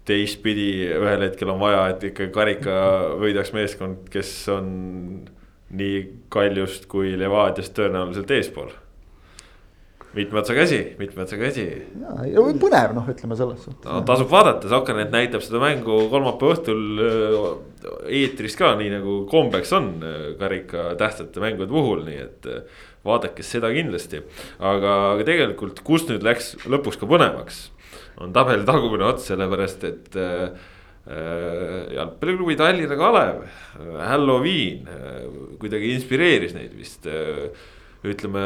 teistpidi ühel hetkel on vaja, et ikka karika võidaks meeskond, kes on nii Kaljust kui Levadiast tõenäoliselt eespool. Mitme otsaga asi, mitme otsaga asi. ja põnev noh, ütleme selles suhtes no tasub vaadata, Sokkernet näitab seda mängu kolmapäeva õhtul äh, eetris ka, nii nagu kombeks on äh, karika tähtsate mängude puhul, nii et äh, vaadake seda kindlasti. aga, aga tegelikult, kus nüüd läks lõpuks ka põnevaks, on tabeli tagumine ots, sellepärast et äh, jalgpalliklubi Tallinna Kalev, Halloween kuidagi inspireeris neid vist äh, ütleme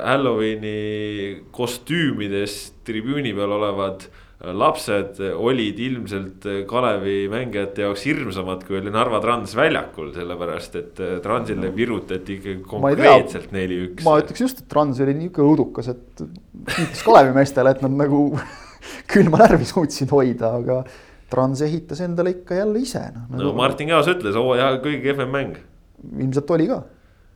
Halloweeni kostüümides tribüüni peal olevad lapsed olid ilmselt Kalevi mängijate jaoks hirmsamad, kui oli Narva Trans väljakul, sellepärast et Transile virutati ikkagi konkreetselt neli-üks. ma ütleks just, et Trans oli niisugune õudukas, et kiitus Kalevi meestele, et nad nagu külma närvi suutsid hoida, aga Trans ehitas endale ikka jälle ise no nagu,. Martin Kaas ütles, hooaja kõige kehvem mäng. ilmselt oli ka,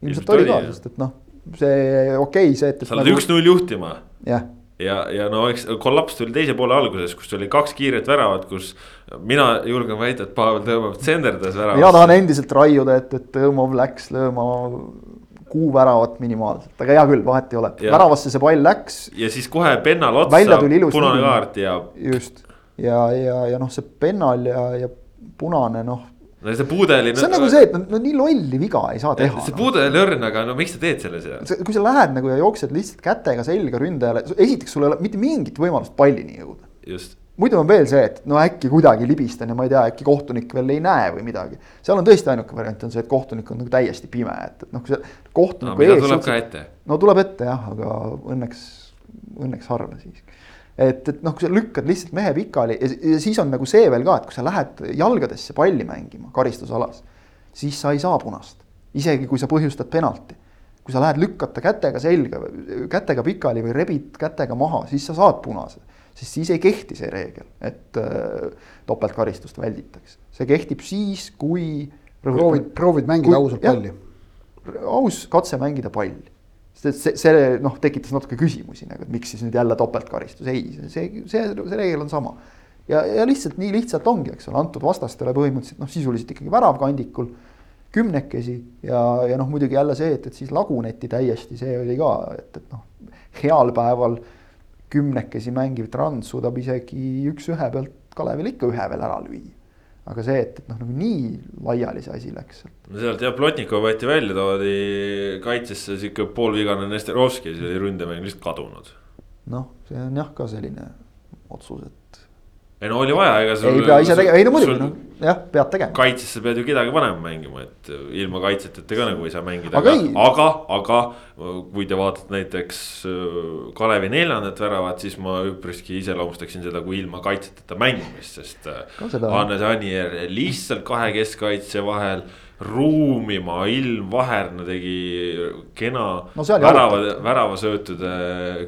ilmselt oli ka sest et noh, see okei okay,, see, et. sa oled üks-null juhtima. Jah, ja, ja no eks kollaps tuli teise poole alguses, kus tuli kaks kiiret väravat, kus mina julgen väita, et Pavel Tõmmov tsenderdas mina tahan väravasse. endiselt raiuda, et, et Õmov läks lööma kuu väravat minimaalselt, aga hea küll, vahet ei ole, väravasse see pall läks. Ja siis kohe pennal otsa punane kaart ja just. Ja, ja, ja noh, see pennal ja, ja punane noh, no see pudeli. see on nagu see, et no, no nii lolli viga ei saa teha see no.. pudeli õrn, aga no miks sa teed selle seal? kui sa lähed nagu ja jooksed lihtsalt kätega selga ründajale, esiteks sul ei ole mitte mingit võimalust pallini jõuda. just, muidu on veel see, et no äkki kuidagi libistan ja ma ei tea, äkki kohtunik veel ei näe või midagi. seal on tõesti ainuke variant on see, et kohtunik on nagu täiesti pime, et, et noh, kui no kohtuniku mida ees tuleb ka ette. no tuleb ette jah, aga õnneks, õnneks harva siiski. et, et noh, kui sa lükkad lihtsalt mehe pikali ja, ja siis on nagu see veel ka, et kui sa lähed jalgadesse palli mängima karistusalas, siis sa ei saa punast, isegi kui sa põhjustad penalti. kui sa lähed lükkata kätega selga, kätega pikali või rebid kätega maha, siis sa saad punase, sest siis ei kehti see reegel, et äh, topeltkaristust välditakse. see kehtib siis, kui proovid, proovid mängida Kui- ausalt palli. aus katse mängida palli. Sest see, see noh, tekitas natuke küsimusi nagu, et miks siis nüüd jälle topeltkaristus, ei, see, see, see reegel on sama. ja, ja lihtsalt nii lihtsalt ongi, eks ole, antud vastastele põhimõtteliselt noh, sisuliselt ikkagi väravkandikul kümnekesi ja, ja noh, muidugi jälle see, et, et siis laguneti täiesti, see oli ka, et, et noh, heal päeval kümnekesi mängiv Trans suudab isegi üks-ühe pealt Kalevil ikka ühe veel ära lüüa. Aga see, et, et noh, nagu nii laiali see asi läks no sealt jah, Plotnikov võeti välja, toodi kaitsesse sihuke poolvigane Nesterovski, siis oli ründemäng lihtsalt kadunud. noh, see on jah ka selline otsus, et ei no oli vaja, ega ei pea ise tegema, ei no muidugi noh, jah, pead tegema. kaitsesse pead ju kedagi panema mängima, et ilma kaitsjateta ka nagu ei saa mängida, aga, aga, aga, aga kui te vaatate näiteks äh, Kalevi neljandat väravat, siis ma üpriski iseloomustaksin seda kui ilma kaitseteta mängimist, sest. Äh, Hannes Anier lihtsalt kahe keskkaitse vahel ruumima ilmvaherna tegi kena no, värava, väravasöötude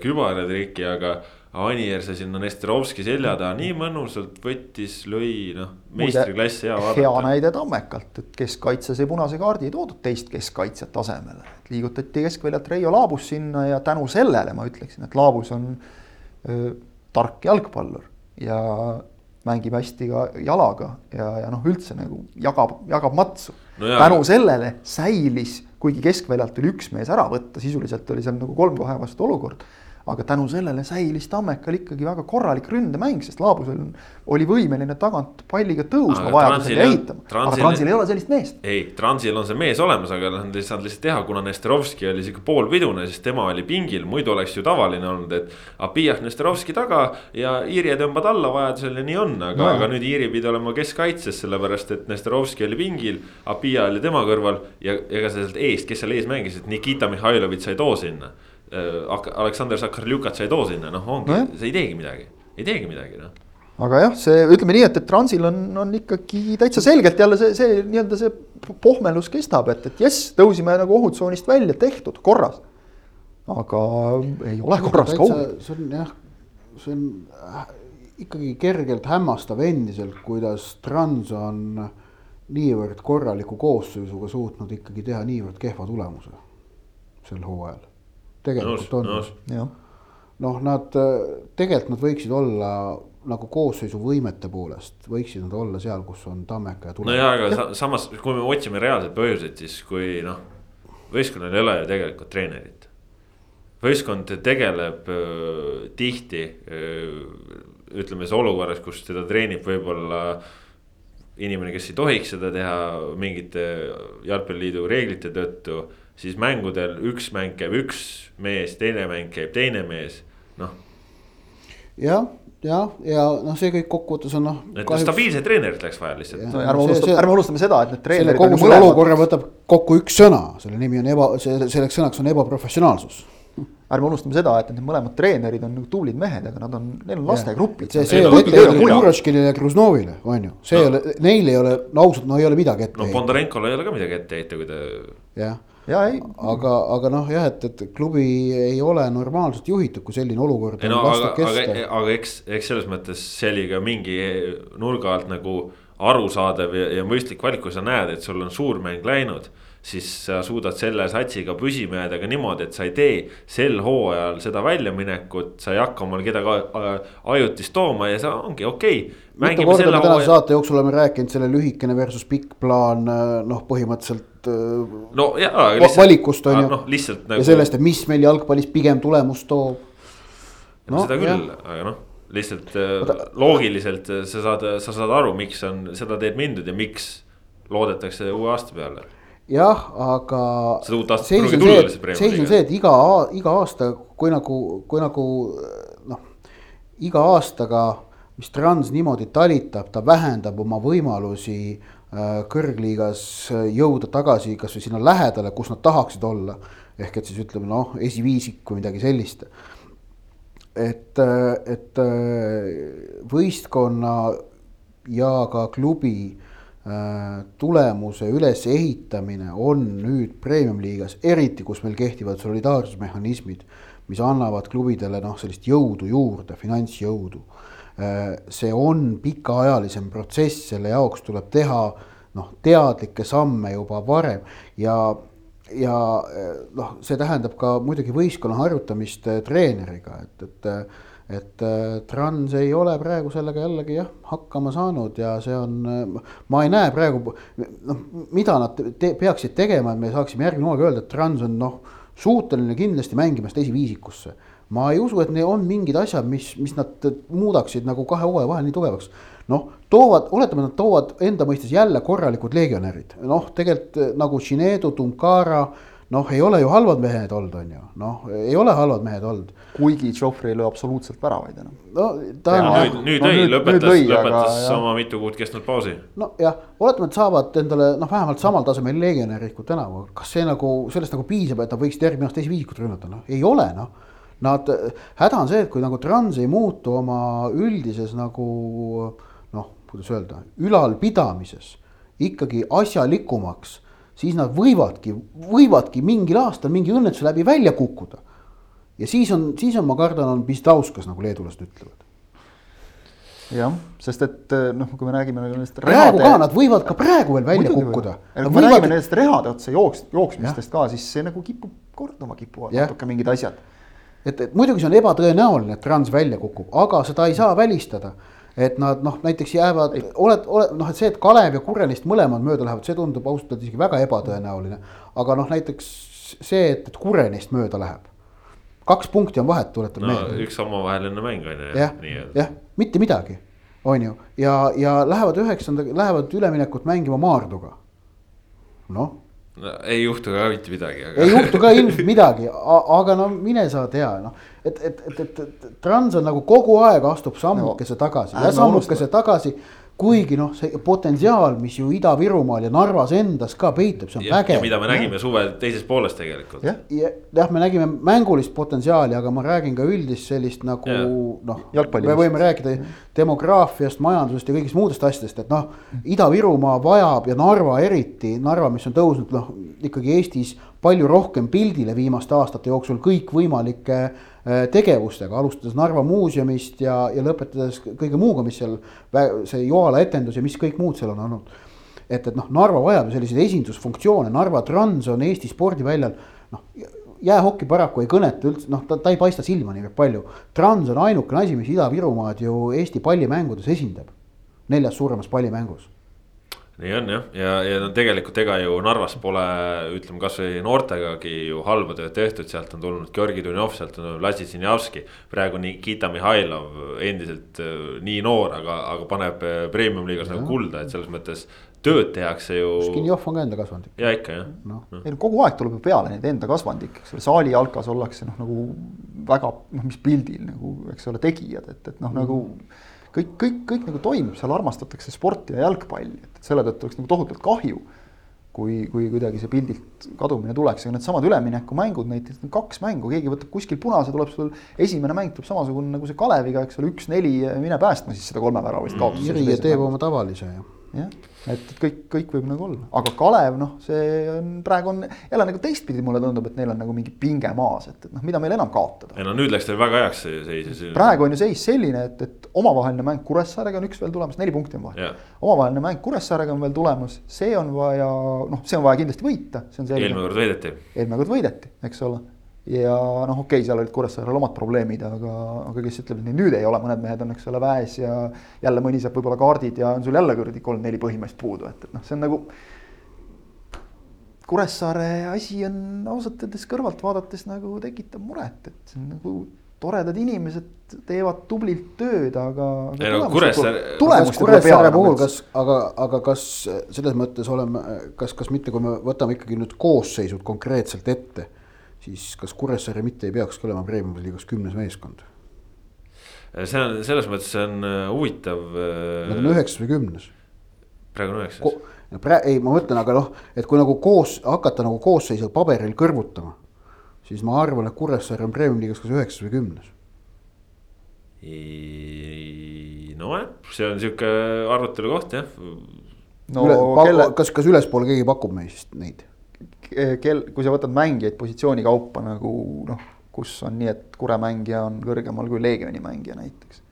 kübaratriki, aga Anier sai sinna Nesterovski selja taha nii mõnusalt võttis, lõi noh, meistriklass hea vaadata. hea näide Tammekalt, et keskkaitse sai punase kaardi, ei toodud teist keskkaitsjat asemele. liigutati keskväljalt Reio Laabus sinna ja tänu sellele ma ütleksin, et Laabus on öö, tark jalgpallur ja mängib hästi ka jalaga ja, ja noh, üldse nagu jagab, jagab matsu no. tänu sellele säilis, kuigi keskväljalt tuli üks mees ära võtta, sisuliselt oli seal nagu kolm kohe vastu olukord aga tänu sellele säilis Tammekal ikkagi väga korralik ründemäng, sest Laabusel oli võimeline tagant palliga tõusma vajadusel ja ehitama. aga Transil ei ole sellist meest. ei, Transil on see mees olemas, aga nad ei saanud lihtsalt teha, kuna Nesterovski oli sihuke poolpidune, siis tema oli pingil, muidu oleks ju tavaline olnud, et. Abijah Nesterovski taga ja Iiri tõmbad alla vajadusel ja nii on, aga no,, aga nüüd Iiri pidi olema keskkaitses, sellepärast et Nesterovski oli pingil. Abijah oli tema kõrval ja ega sealt eest, kes seal ees mängis, et Nikita Mihhailovitš sai too sinna Aleksander Sakarljukat ei too sinna, noh ongi no, see ei teegi midagi, ei teegi midagi noh aga jah, see ütleme nii, et, et Transil on, on ikkagi täitsa selgelt jälle see, see nii-öelda see pohmelus kestab, et, et jess, tõusime nagu ohutsoonist välja, tehtud, korras. aga ei ole korras kaugel. see on jah, see on äh, ikkagi kergelt hämmastav endiselt, kuidas Trans on niivõrd korraliku koosseisuga suutnud ikkagi teha niivõrd kehva tulemuse sel hooajal tegelikult on. noh, nad tegelikult nad võiksid olla nagu koosseisuvõimete poolest võiksid nad olla seal, kus on Tammeka ja Tulev. no ja, aga ja. samas, kui me otsime reaalseid põhjuseid, siis kui noh, võistkonnal ei ole ju tegelikult treenerit. võistkond tegeleb öö, tihti öö, ütleme siis olukorras, kus teda treenib võib-olla inimene, kes ei tohiks seda teha mingite jalgpalliliidu reeglite tõttu siis mängudel üks mäng käib üks mees, teine mäng käib teine mees, noh. jah, ja, ja noh, see kõik kokkuvõttes on noh. et kahjuks... stabiilset treenerit läks vaja lihtsalt. no ärme unustame, ärme unustame seda, et need treenerid. kogu selle olukorra võtab kokku üks sõna, selle nimi on eba, selleks sõnaks on ebaprofessionaalsus ärme unustame seda, et need mõlemad treenerid on nagu tublid mehed, aga nad on, neil on lastegrupid. see, see ei ole ette Kuroškinile ja Kruznovile, on ju, see no. ei ole, neil ei ole, no ausalt, no ei ole midagi ette heita. no Bondarenkole ei ole ka midagi ette heita, kui ta. jah aga, aga noh, jah, et, et klubi ei ole normaalselt juhitud, kui selline olukord ei, no, aga, aga, aga eks, eks selles mõttes see oli ka mingi nurga alt nagu arusaadav ja, ja mõistlik valik, kui sa näed, et sul on suur mäng läinud siis sa suudad selle satsiga püsima jääda ka niimoodi, et sa ei tee sel hooajal seda väljaminekut, sa ei hakka omal kedagi ajutist tooma ja see ongi okei okay,. mitu korda me tänase saate jooksul oleme rääkinud selle lühikene versus pikk plaan, noh, põhimõtteliselt no jaa. valikust on ju no,. Nagu... ja sellest, et mis meil jalgpallis pigem tulemust toob. no seda küll, aga noh, lihtsalt Oota. Äh, loogiliselt äh, sa saad, sa saad aru, miks on seda teed mindud ja miks loodetakse uue aasta peale jah, aga. pruugi tulla lihtsalt Premiumi. seis on see, et iga, iga aasta, kui nagu, kui nagu noh, iga aastaga, mis Trans niimoodi talitab, ta vähendab oma võimalusi Äh, kõrgliigas äh, jõuda tagasi kasvõi sinna lähedale, kus nad tahaksid olla. ehk et siis ütleme noh, esiviisik või midagi sellist. et, äh, et võistkonna ja ka klubi tulemuse ülesehitamine on nüüd premium-liigas, eriti kus meil kehtivad solidaarsusmehhanismid, mis annavad klubidele noh, sellist jõudu juurde, finantsjõudu Äh, see on pikaajalisem protsess, selle jaoks tuleb teha noh, teadlikke samme juba varem. Ja, ja äh, noh, see tähendab ka muidugi võistkonna harjutamist äh, treeneriga, et, et et Trans ei ole praegu sellega jällegi jah, hakkama saanud ja see on, ma ei näe praegu noh, mida nad te, peaksid tegema, et me saaksime järgmine hooaeg öelda, et Trans on noh, suuteline kindlasti mängima seda esiviisikusse ma ei usu, et neil on mingid asjad, mis, mis nad muudaksid nagu kahe hooaja vahel nii tugevaks. noh, toovad, oletame, nad toovad enda mõistes jälle korralikud legionärid, noh, tegelikult nagu Shinedu, Tunkara. noh, ei ole ju halvad mehed olnud, on ju, noh, ei ole halvad mehed olnud. kuigi Joffrey ei löö absoluutselt väravaid enam. no ta on. nüüd, nüüd no, lõi, lõpetas, lõpetas aga, oma mitu kuud kestnud pausi. nojah, oletame, et saavad endale noh, vähemalt samal tasemel legionärid kui tänavu, kas see nagu sellest nagu piisab, et nad võiksid järgmine aasta esiviisikut rünnata, noh ei ole noh. Nad, häda on see, et kui nagu Trans ei muutu oma üldises nagu noh, kuidas öelda, ülalpidamises ikkagi asjalikumaks siis nad võivadki, võivadki mingil aastal mingi õnnetuse läbi välja kukkuda. ja siis on, siis on, ma kardan, on pistauskas, nagu leedulased ütlevad. jah, sest et noh, kui me räägime nagu nendest. praegu ka, nad võivad ka praegu veel välja Muidugi kukkuda. kui me võivad... räägime nendest rehade otsa jooks, jooksmistest ka, siis see nagu kipub korduma kipuvad natuke mingid asjad. Et, et muidugi see on ebatõenäoline, et Trans välja kukub, aga seda ei saa välistada et nad noh, näiteks jäävad, oled, oled noh, et see, et Kalev ja Kurjanist mõlemad mööda lähevad, see tundub ausalt öeldes isegi väga ebatõenäoline. aga noh, näiteks see, et, et Kurjanist mööda läheb. kaks punkti on vahet, tuletan no, meelde. üks omavaheline mäng on ju. jah, jah, mitte midagi, on ju, ja, ja lähevad üheksanda, lähevad üleminekut mängima Maarduga. noh no, ei juhtu ka mitte midagi aga.... ei juhtu ka ilmselt midagi, aga no mine sa tea, noh, et, et, et, et, et Trans on nagu kogu aeg astub sammukese no, tagasi ja sammukese tagasi kuigi noh, see potentsiaal, mis ju Ida-Virumaal ja Narvas endas ka peitub, see on ja, vägev. mida me nägime suve teises pooles tegelikult. jah ja,, jah, me nägime mängulist potentsiaali, aga ma räägin ka üldist sellist nagu noh, me võime rääkida demograafiast, majandusest ja kõigist muudest asjadest, et noh. Ida-Virumaa vajab ja Narva eriti, Narva, mis on tõusnud noh, ikkagi Eestis palju rohkem pildile viimaste aastate jooksul kõikvõimalike tegevustega, alustades Narva muuseumist ja, ja lõpetades kõige muuga, mis seal, see Joala etendus ja mis kõik muud seal on olnud. et, et noh, Narva vajab ju selliseid esindusfunktsioone, Narva Trans on Eesti spordiväljal noh, jäähoki paraku ei kõneta üldse, noh, ta, ta ei paista silma niivõrd palju. Trans on ainukene asi, mis Ida-Virumaad ju Eesti pallimängudes esindab, neljas suuremas pallimängus nii on jah, ja, ja no tegelikult ega ju Narvas pole, ütleme kasvõi noortegagi ju halba tööd tehtud, sealt on tulnud Georgi Dunjov, sealt on tulnud Lassi Sinjavski. praegu Nikita Mihhailov endiselt äh, nii noor, aga, aga paneb äh, premium-liigas nagu kulda, et selles mõttes tööd tehakse ju. Skinjov on ka enda kasvandik. ja ikka jah no.. No. no kogu aeg tuleb ju peale neid enda kasvandikke, eks ole, saali jalkas ollakse noh, nagu väga noh, mis pildil nagu, eks ole, tegijad, et, et noh mm., nagu kõik, kõik, kõik nagu toimib, seal armastatakse sporti ja jalgpalli, et selle tõttu oleks nagu tohutult kahju. kui, kui kuidagi see pildilt kadumine tuleks, aga needsamad üleminekumängud, näiteks kaks mängu, keegi võtab kuskil punase, tuleb sul esimene mäng tuleb samasugune nagu see Kaleviga, eks ole, üks-neli, mine päästma siis seda kolmeväravalist kaotust. Jüri teeb oma tavalise ju jah, et kõik, kõik võib nagu olla, aga Kalev, noh, see on praegu on jälle nagu teistpidi, mulle tundub, et neil on nagu mingi pinge maas, et, et noh, mida meil enam kaotada. ei no nüüd läks teil väga heaks see seis. praegu on ju seis selline, et, et omavaheline mäng Kuressaarega on üks veel tulemas, neli punkti on vahe. omavaheline mäng Kuressaarega on veel tulemas, see on vaja, noh, see on vaja kindlasti võita, see on selge. eelmine kord võideti. eelmine kord võideti, eks ole ja noh, okei okay,, seal olid Kuressaarel omad probleemid, aga, aga kes ütleb, et nüüd ei ole, mõned mehed on, eks ole, väes ja jälle mõni saab võib-olla kaardid ja on sul jälle kuradi kolm-neli põhimeest puudu, et, et noh, see on nagu. Kuressaare asi on ausalt öeldes kõrvalt vaadates nagu tekitab muret, et see on nagu toredad inimesed teevad tublilt tööd, aga. ei no Kuressaare. Kuressaare puhul, kas, aga, aga kas selles mõttes oleme, kas, kas mitte, kui me võtame ikkagi nüüd koosseisud konkreetselt ette siis kas Kuressaare mitte ei peakski olema Premiumi liigas kümnes meeskond? see on selles mõttes see on äh, huvitav. Nad on üheksas või kümnes. praegu on üheksas. Pra-, ei, ma mõtlen, aga noh, et kui nagu koos, hakata nagu koosseisu paberil kõrvutama, siis ma arvan, et Kuressaare on Premiumi liigas kas üheksas või kümnes. nojah, see on sihuke arutelu koht jah. no kelle... kas, kas ülespoole keegi pakub meist neid? Kel, kui sa võtad mängijaid positsiooni kaupa nagu noh, kus on nii, et Kure mängija on kõrgemal kui Leegioni mängija näiteks.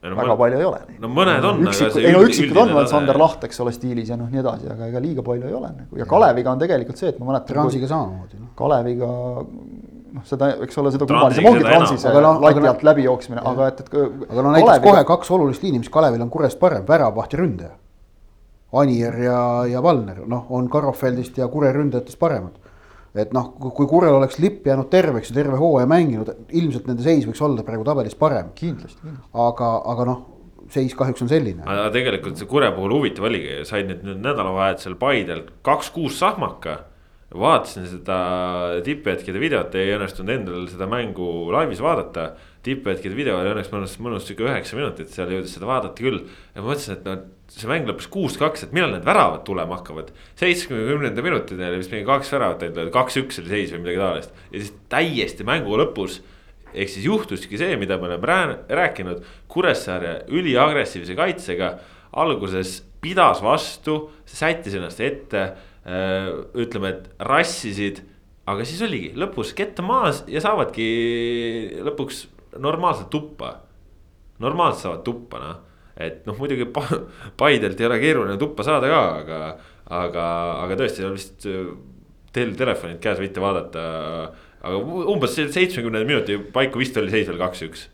No, väga mõn... palju ei ole neid. no mõned on. üksikud, ei no üksikud on Sander Laht, eks ole, stiilis ja noh, nii edasi, aga ega liiga palju ei ole nagu ja Kaleviga on tegelikult see, et ma mäletan. Transiga samamoodi no.. Kaleviga noh, seda, eks ole, seda kummalisem ongi Transi see no, lati alt läbi jooksmine, aga et, et. aga no näiteks Kaleviga... kohe kaks olulist liini, mis Kalevil on Kurest parem, väravaht ja ründaja Anier ja, ja Valner, noh, on Karofeldist ja Kure ründajatest paremad. et noh, kui Kurel oleks lipp jäänud terveks ja terve hooaja mänginud, ilmselt nende seis võiks olla praegu tabelis parem. kindlasti, aga, aga noh, seis kahjuks on selline. aga tegelikult see Kure puhul huvitav oligi, said nüüd, nüüd nädalavahetusel Paidel kaks-kuus sahmaka vaatasin seda tipphetkede videot, ei õnnestunud endal seda mängu laivis vaadata. Tipphetkede video oli õnneks mõnus, mõnus sihuke üheksa minutit, seal jõudis seda vaadata küll. ja ma mõtlesin, et no see mäng lõppes kuus-kaks, et millal need väravad tulema hakkavad. seitsmekümnenda minutini oli vist mingi kaks väravat kaks-üks oli seis või midagi taolist. ja siis täiesti mängu lõpus ehk siis juhtuski see, mida me oleme rääkinud, Kuressaare üliagressiivse kaitsega alguses pidas vastu, sättis ennast ette ütleme, et rassisid, aga siis oligi lõpus kett maas ja saavadki lõpuks normaalselt tuppa. normaalselt saavad tuppa noh, et noh, muidugi Paidelt ei ole keeruline tuppa saada ka, aga, aga, aga tõesti vist äh, teil telefonid käes võite vaadata. aga umbes seitsmekümnenda minuti paiku vist oli seis veel kaks-üks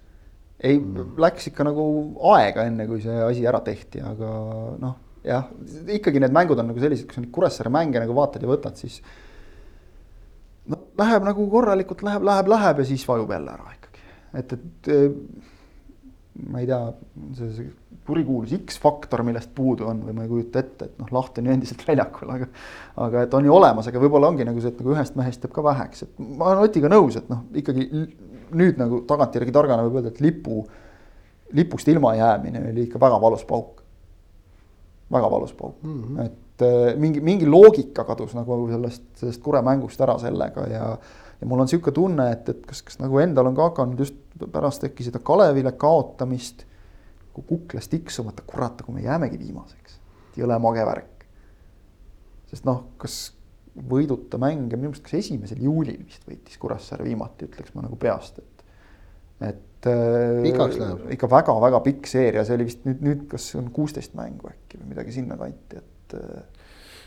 ei, läks ikka nagu aega, enne kui see asi ära tehti, aga noh jah, ikkagi need mängud on nagu sellised, kui sa neid Kuressaare mänge nagu vaatad ja võtad, siis. no läheb nagu korralikult, läheb, läheb, läheb ja siis vajub jälle ära et, et. ma ei tea, see, see kurikuulus X-faktor, millest puudu on või ma ei kujuta ette, et noh, Laht on ju endiselt väljakul, aga. aga et on ju olemas, aga võib-olla ongi nagu see, et nagu ühest mehest jääb ka väheks, et ma olen Otiga nõus, et noh, ikkagi nüüd nagu tagantjärgi targana võib öelda, et lipu, lipust ilma jäämine oli ikka väga valus pauk väga valus pauk mm, -hmm. et äh, mingi, mingi loogika kadus nagu sellest, sellest Kure mängust ära sellega ja. Ja mul on sihuke tunne, et, et kas, kas nagu endal on ka hakanud just pärast äkki seda Kalevile kaotamist. kuklas tiksuma, et kurat, kui me jäämegi viimaseks, jõle mage värk. sest noh, kas võiduta mänge, minu meelest kas esimesel juulil vist võitis Kuressaare viimati, ütleks ma nagu peast, et. et Äh, pikaks läheb. ikka väga-väga pikk seeria, see oli vist nüüd, nüüd kas on kuusteist mängu äkki või midagi sinnakanti, et.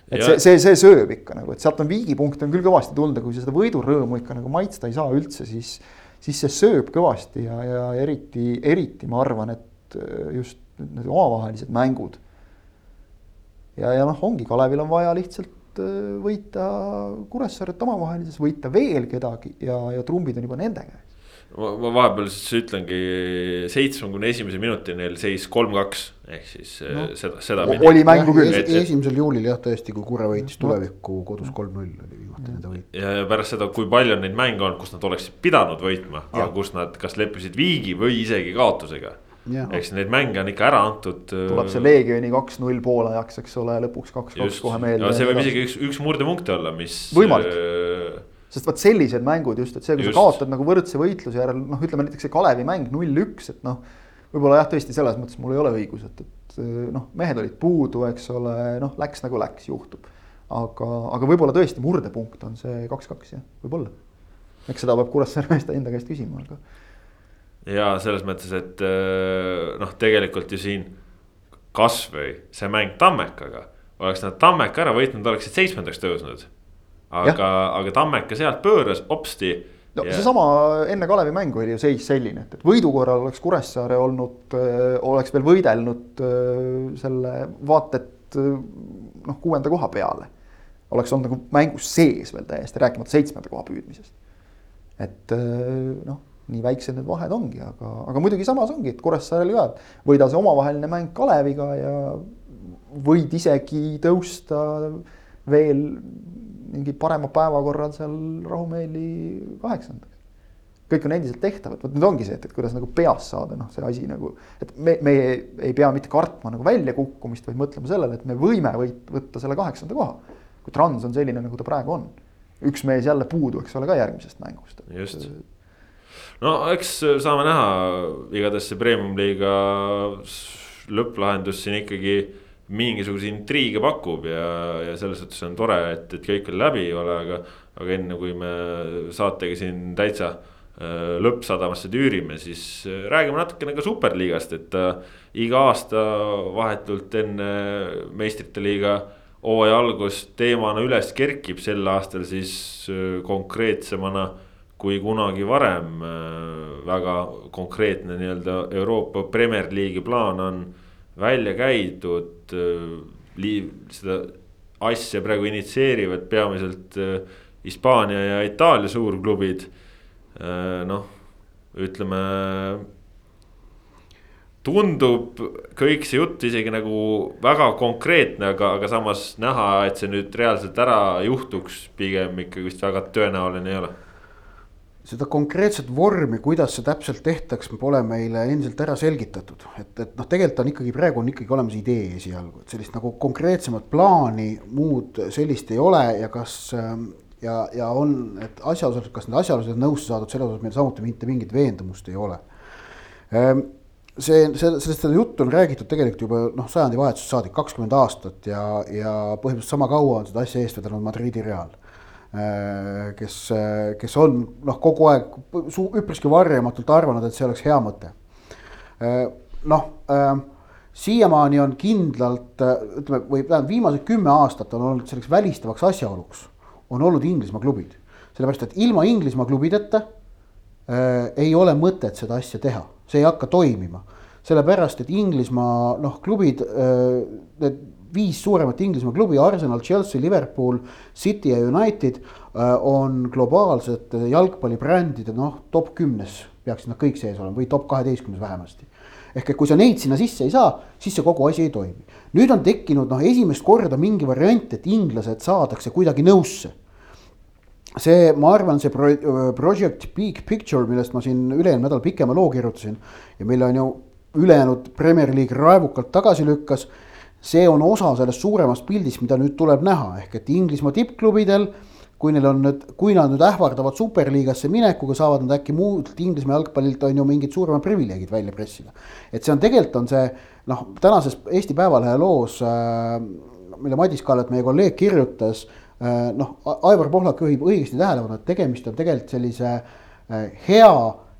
Äh, et see, see, see sööb ikka nagu, et sealt on viigipunkte on küll kõvasti tulnud, aga kui sa seda võidurõõmu ikka nagu maitsta ei saa üldse, siis. siis see sööb kõvasti ja, ja eriti, eriti ma arvan, et äh, just need omavahelised mängud. ja, ja noh, ongi, Kalevil on vaja lihtsalt võita Kuressaaret omavahelises, võita veel kedagi ja, ja trumbid on juba nende käes ma, vahepeal siis ütlengi seitsmekümne esimese minutini oli seis kolm-kaks ehk siis eh, no. seda, seda. oli mängu küll. esimesel juulil jah, tõesti, kui Kurre võitis tulevikku kodus kolm-null oli viimati nende võit. ja, ja pärast seda, kui palju on neid mänge olnud, kus nad oleksid pidanud võitma, aga kus nad kas leppisid viigi või isegi kaotusega eks neid mänge on ikka ära antud. tuleb see Leegioni kaks-null poolajaks, eks ole, lõpuks kaks-kaks kohe meelde. see võib isegi üks, üks murdepunkt olla, mis. võimalik sest vot sellised mängud just, et see, kui just. sa kaotad nagu võrdse võitluse järel, noh, ütleme näiteks see Kalevi mäng null-üks, et noh. võib-olla jah, tõesti selles mõttes mul ei ole õigus, et, et noh, mehed olid puudu, eks ole, noh, läks nagu läks, juhtub. aga, aga võib-olla tõesti murdepunkt on see kaks-kaks jah, võib-olla. eks seda peab Kuressaare meeste enda käest küsima, aga. ja selles mõttes, et noh, tegelikult ju siin kasvõi see mäng Tammekaga, oleks nad Tammeka ära võitnud, oleksid seitsmendaks tõusnud aga, aga Tammeka sealt pööras hopsti no ja... seesama enne Kalevi mängu oli ju seis selline, et, et võidu korral oleks Kuressaare olnud, oleks veel võidelnud selle vaata et noh, kuuenda koha peale. oleks olnud nagu mängus sees veel täiesti, rääkimata seitsmenda koha püüdmisest. et noh, nii väiksed need vahed ongi, aga, aga muidugi samas ongi, et Kuressaarel ka, et võida see omavaheline mäng Kaleviga ja võid isegi tõusta veel mingi parema päeva korral seal rahumeeli kaheksandaks. kõik on endiselt tehtavad, vot nüüd ongi see, et, et kuidas nagu peas saada, noh, see asi nagu. et me, me ei, ei pea mitte kartma nagu väljakukkumist, vaid mõtlema sellele, et me võime võit, võtta selle kaheksanda koha. kui Trans on selline, nagu ta praegu on. üks mees jälle puudu, eks ole, ka järgmisest mängust. just no eks saame näha, igatahes see premium-liiga lõpplahendus siin ikkagi mingisuguse intriige pakub ja, ja selles suhtes on tore, et, et kõik veel läbi ei ole, aga. aga enne kui me saatega siin täitsa äh, lõppsadamasse tüürime, siis äh, räägime natukene ka superliigast, et äh, iga aasta vahetult enne meistrite liiga hooaja algust teemana üles kerkib, sel aastal siis äh, konkreetsemana kui kunagi varem äh, väga konkreetne nii-öelda Euroopa Premier League'i plaan on välja käidud. Äh, seda asja praegu initsieerivad peamiselt äh, Hispaania ja Itaalia suurklubid. Äh, noh, ütleme. tundub kõik see jutt isegi nagu väga konkreetne, aga, aga samas näha, et see nüüd reaalselt ära juhtuks, pigem ikkagi vist väga tõenäoline ei ole seda konkreetset vormi, kuidas see täpselt tehtaks, pole meile endiselt ära selgitatud, et, et noh, tegelikult on ikkagi praegu on ikkagi olemas idee esialgu, et sellist nagu konkreetsemat plaani muud sellist ei ole ja kas ähm, ja, ja on, et asjaosalised, kas need asjaosalised nõusse saadud, selles osas meil samuti mitte mingit veendumust ei ole. Ähm, see, see, sellest seda juttu on räägitud tegelikult juba noh, sajandivahetusest saadik, kakskümmend aastat ja, ja põhimõtteliselt sama kaua on seda asja eest vedanud Madridi Real kes, kes on noh, kogu aeg üpriski varjamatult arvanud, et see oleks hea mõte. Äh, noh, äh, siiamaani on kindlalt ütleme, või tähendab viimased kümme aastat on olnud selleks välistavaks asjaoluks, on olnud Inglismaa klubid. sellepärast, et ilma Inglismaa klubideta äh, ei ole mõtet seda asja teha, see ei hakka toimima. sellepärast, et Inglismaa noh, klubid äh,, need viis suuremat Inglismaa klubi, Arsenal, Chelsea, Liverpool, City ja United äh, on globaalsete jalgpallibrändide noh, top kümnes peaksid nad kõik sees olema või top kaheteistkümnes vähemasti. ehk et kui sa neid sinna sisse ei saa, siis see kogu asi ei toimi. nüüd on tekkinud noh, esimest korda mingi variant, et inglased saadakse kuidagi nõusse see, ma arvan, see pro project Big Picture, millest ma siin üle-eelmine nädal pikema loo kirjutasin ja mille on ju ülejäänud Premier League raevukalt tagasi lükkas see on osa sellest suuremast pildist, mida nüüd tuleb näha, ehk et Inglismaa tippklubidel, kui neil on nüüd, kui nad nüüd ähvardavad superliigasse minekuga, saavad nad äkki muult Inglismaa jalgpallilt on ju mingid suuremad privileegid välja pressida. et see on tegelikult on see noh, tänases Eesti Päevalehe loos äh,, mille Madis Kallet, meie kolleeg kirjutas äh,, noh, Aivar Pohlak juhib õigesti tähelepanu, et tegemist on tegelikult sellise äh, hea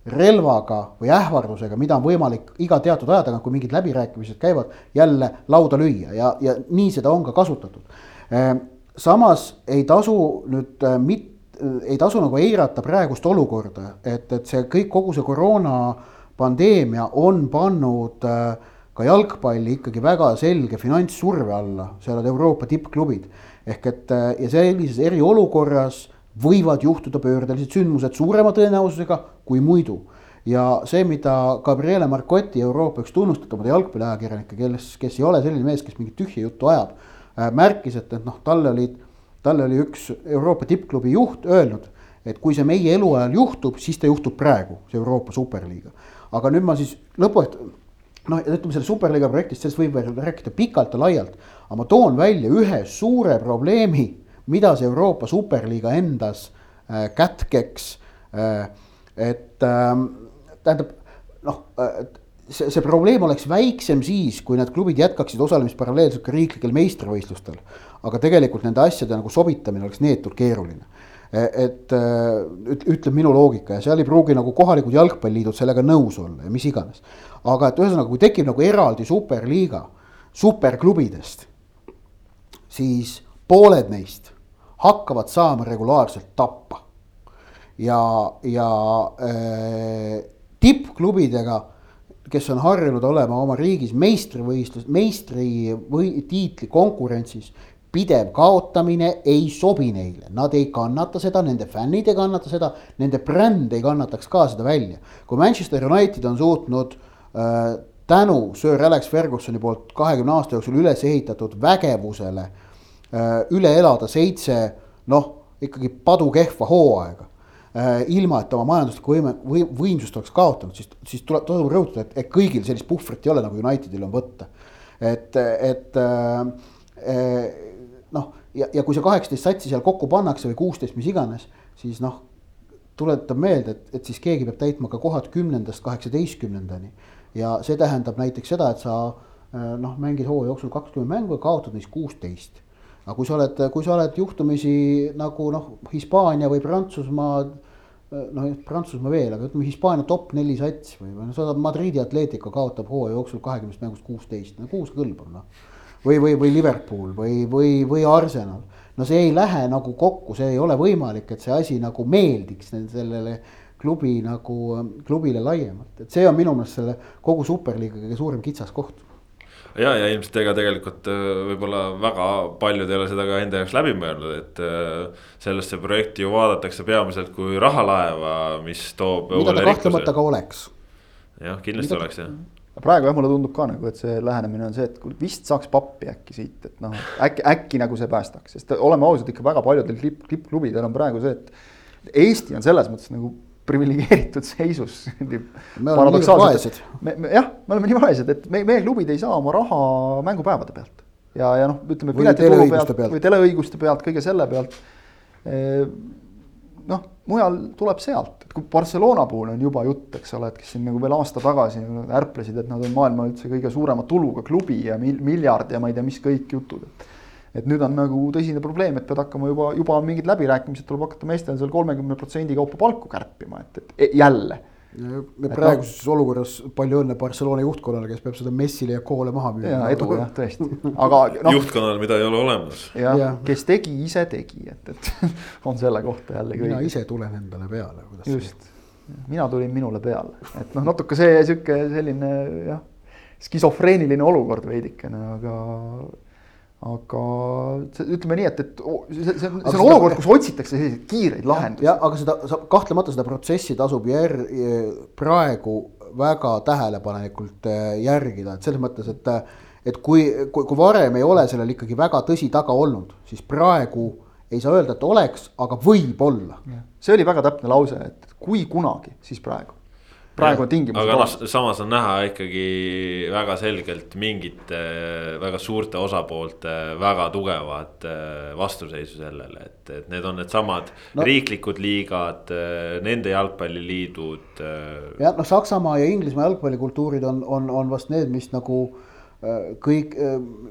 relvaga või ähvardusega, mida on võimalik iga teatud aja tagant, kui mingid läbirääkimised käivad, jälle lauda lüüa ja, ja nii seda on ka kasutatud. Ehm, samas ei tasu nüüd äh, mit-, ei tasu nagu eirata praegust olukorda, et, et see kõik, kogu see koroona pandeemia on pannud äh, ka jalgpalli ikkagi väga selge finantssurve alla, seal on Euroopa tippklubid. ehk et äh, ja sellises eriolukorras võivad juhtuda pöördelised sündmused suurema tõenäosusega kui muidu. ja see, mida Gabriele Marcotti, Euroopa üks tunnustatamaid jalgpalliajakirjanikke, kes, kes ei ole selline mees, kes mingit tühja juttu ajab äh,, märkis, et, et noh, talle olid, talle oli üks Euroopa tippklubi juht öelnud, et kui see meie eluajal juhtub, siis ta juhtub praegu, see Euroopa superliiga. aga nüüd ma siis lõpu, noh, ütleme selle superliiga projektist, sellest võib rääkida pikalt ja laialt, aga ma toon välja ühe suure probleemi mida see Euroopa superliiga endas äh, kätkeks äh,. et äh, tähendab noh äh,, see, see probleem oleks väiksem siis, kui need klubid jätkaksid osalemist paralleelselt ka riiklikel meistrivõistlustel. aga tegelikult nende asjade nagu sobitamine oleks neetult keeruline e, et äh, ütleb minu loogika ja seal ei pruugi nagu kohalikud jalgpalliliidud sellega nõus olla ja mis iganes. aga et ühesõnaga, kui tekib nagu eraldi superliiga superklubidest, siis pooled neist hakkavad saama regulaarselt tappa. ja, ja äh, tippklubidega, kes on harjunud olema oma riigis meistrivõistlus, meistri või tiitli konkurentsis pidev kaotamine ei sobi neile, nad ei kannata seda, nende fännid ei kannata seda, nende bränd ei kannataks ka seda välja. kui Manchester United on suutnud äh, tänu Sir Alex Fergusoni poolt kahekümne aasta jooksul üles ehitatud vägevusele äh, üle elada seitse noh, ikkagi padukehva hooaega. Äh, ilma, et oma majanduslikku võime, või võimsust oleks kaotanud, siis, siis tuleb, tasub rõhutada, et, et kõigil sellist puhvrit ei ole, nagu Unitedil on võtta. et, et äh, noh, ja, ja kui see kaheksateist satsi seal kokku pannakse või kuusteist, mis iganes, siis noh, tuletab meelde, et, et siis keegi peab täitma ka kohad kümnendast kaheksateistkümnendani. ja see tähendab näiteks seda, et sa noh, mängid hooaja jooksul kakskümmend mängu ja kaotad neist kuusteist aga kui sa oled, kui sa oled juhtumisi nagu noh, Hispaania või Prantsusmaa, noh Prantsusmaa veel, aga ütleme Hispaania top neli sats või, või noh, sa oled Madridi Atletico kaotab hooaja jooksul kahekümnest mängust kuusteist, no kuus kõlbab noh. või, või, või Liverpool või, või, või Arsenal, no see ei lähe nagu kokku, see ei ole võimalik, et see asi nagu meeldiks sellele klubi nagu, klubile laiemalt, et see on minu meelest selle kogu superliiga kõige suurem kitsaskoht ja, ja ilmselt ega tegelikult äh, võib-olla väga paljud ei ole seda ka enda jaoks läbi mõelnud, et äh, sellesse projekti ju vaadatakse peamiselt kui rahalaeva, mis toob. mida ta kahtlemata ka oleks. jah, kindlasti mida, oleks jah. praegu jah, mulle tundub ka nagu, et see lähenemine on see, et vist saaks pappi äkki siit, et noh, äkki, äkki nagu see päästaks, sest oleme ausad, ikka väga paljudel klipp, klippklubidel on praegu see, et Eesti on selles mõttes nagu priviligeeritud seisus. me oleme nii vaesed. jah, me oleme nii vaesed, et me, meie klubid ei saa oma raha mängupäevade pealt. ja, ja noh, ütleme piletitulu pealt, pealt või teleõiguste pealt, kõige selle pealt. noh, mujal tuleb sealt, et kui Barcelona puhul on juba jutt, eks ole, et kes siin nagu veel aasta tagasi ärplesid, et nad on maailma üldse kõige suurema tuluga klubi ja mil, miljard ja ma ei tea, mis kõik jutud, et et nüüd on nagu tõsine probleem, et pead hakkama juba, juba on mingid läbirääkimised, tuleb hakata meestel seal kolmekümne protsendi kaupa palku kärpima, et, et jälle. praeguses no, olukorras palju õnne Barcelona juhtkonnale, kes peab seda Messile ja koole maha müüma. ja edu jah, tõesti, aga no,. juhtkonnal, mida ei ole olemas. jah ja., kes tegi, ise tegi, et, et on selle kohta jälle. mina ise tulen endale peale. just, mina tulin minule peale, et noh, natuke see sihuke selline jah, skisofreeniline olukord veidikene, aga aga ütleme nii, et, et see, see on, see on olukord, kus otsitakse selliseid kiireid lahendusi. jah, aga seda, kahtlemata seda protsessi tasub jär-, praegu väga tähelepanelikult äh, järgida, et selles mõttes, et et kui, kui, kui varem ei ole sellel ikkagi väga tõsi taga olnud, siis praegu ei saa öelda, et oleks, aga võib-olla. see oli väga täpne lause, et kui kunagi, siis praegu praegu tingimused. aga noh, samas on näha ikkagi väga selgelt mingite väga suurte osapoolte väga tugevat äh, vastuseisu sellele, et, et need on needsamad no, riiklikud liigad, äh, nende jalgpalliliidud. Äh. jah, noh, Saksamaa ja Inglismaa jalgpallikultuurid on, on, on vast need, mis nagu kõik,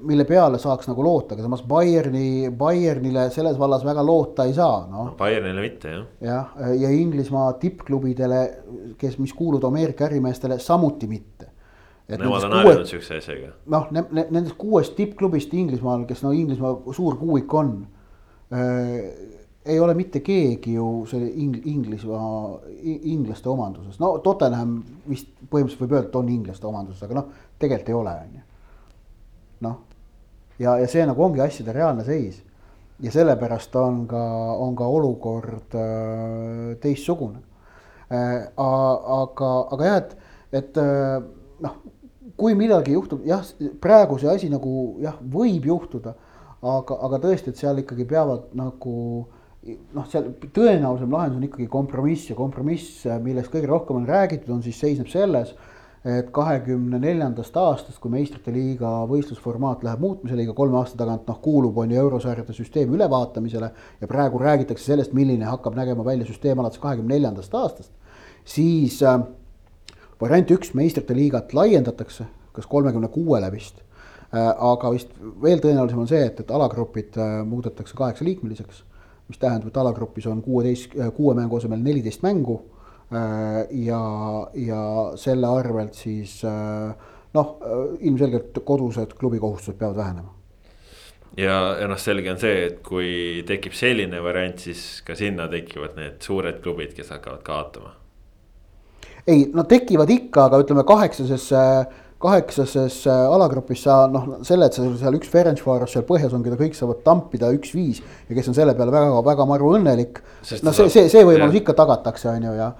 mille peale saaks nagu loota, aga samas Bayerni, Bayernile selles vallas väga loota ei saa, noh. Bayernile mitte jah. jah, ja Inglismaa tippklubidele, kes, mis kuuluvad Ameerika ärimeestele, samuti mitte. Nemad on harjunud sihukese asjaga. noh ne,, ne, nendest kuuest tippklubist Inglismaal, kes no Inglismaa suur kuuik on äh,. ei ole mitte keegi ju selle Ing-, Inglismaa, inglaste omanduses, no Tottenham vist põhimõtteliselt võib öelda, et on inglaste omanduses, aga noh, tegelikult ei ole, on ju noh, ja, ja see nagu ongi asjade reaalne seis. ja sellepärast on ka, on ka olukord äh, teistsugune äh,. aga, aga jah, et, et äh, noh, kui millalgi juhtub, jah, praegu see asi nagu jah, võib juhtuda, aga, aga tõesti, et seal ikkagi peavad nagu noh, seal tõenäolisem lahendus on ikkagi kompromiss ja kompromiss, millest kõige rohkem on räägitud, on siis seisneb selles et kahekümne neljandast aastast, kui meistrite liiga võistlusformaat läheb muutmisele iga kolme aasta tagant, noh, kuulub on ju eurosarjade süsteem ülevaatamisele ja praegu räägitakse sellest, milline hakkab nägema välja süsteem alates kahekümne neljandast aastast, siis äh, variant üks, meistrite liigat laiendatakse, kas kolmekümne kuuele vist äh,, aga vist veel tõenäolisem on see, et, et alagrupid äh, muudetakse kaheksaliikmeliseks, mis tähendab, et alagrupis on kuueteist, kuue mängu asemel neliteist mängu ja, ja selle arvelt siis äh, noh, ilmselgelt kodused klubi kohustused peavad vähenema. ja, ja noh, selge on see, et kui tekib selline variant, siis ka sinna tekivad need suured klubid, kes hakkavad kaotama. ei, no tekivad ikka, aga ütleme kaheksasesse kaheksases alagrupis sa noh, selle, et sa seal üks Ferencvaros seal põhjas on, keda kõik saavad tampida üks-viis ja kes on selle peale väga-väga maru õnnelik. no see, see, see võimalus jah. ikka tagatakse, on ju, ja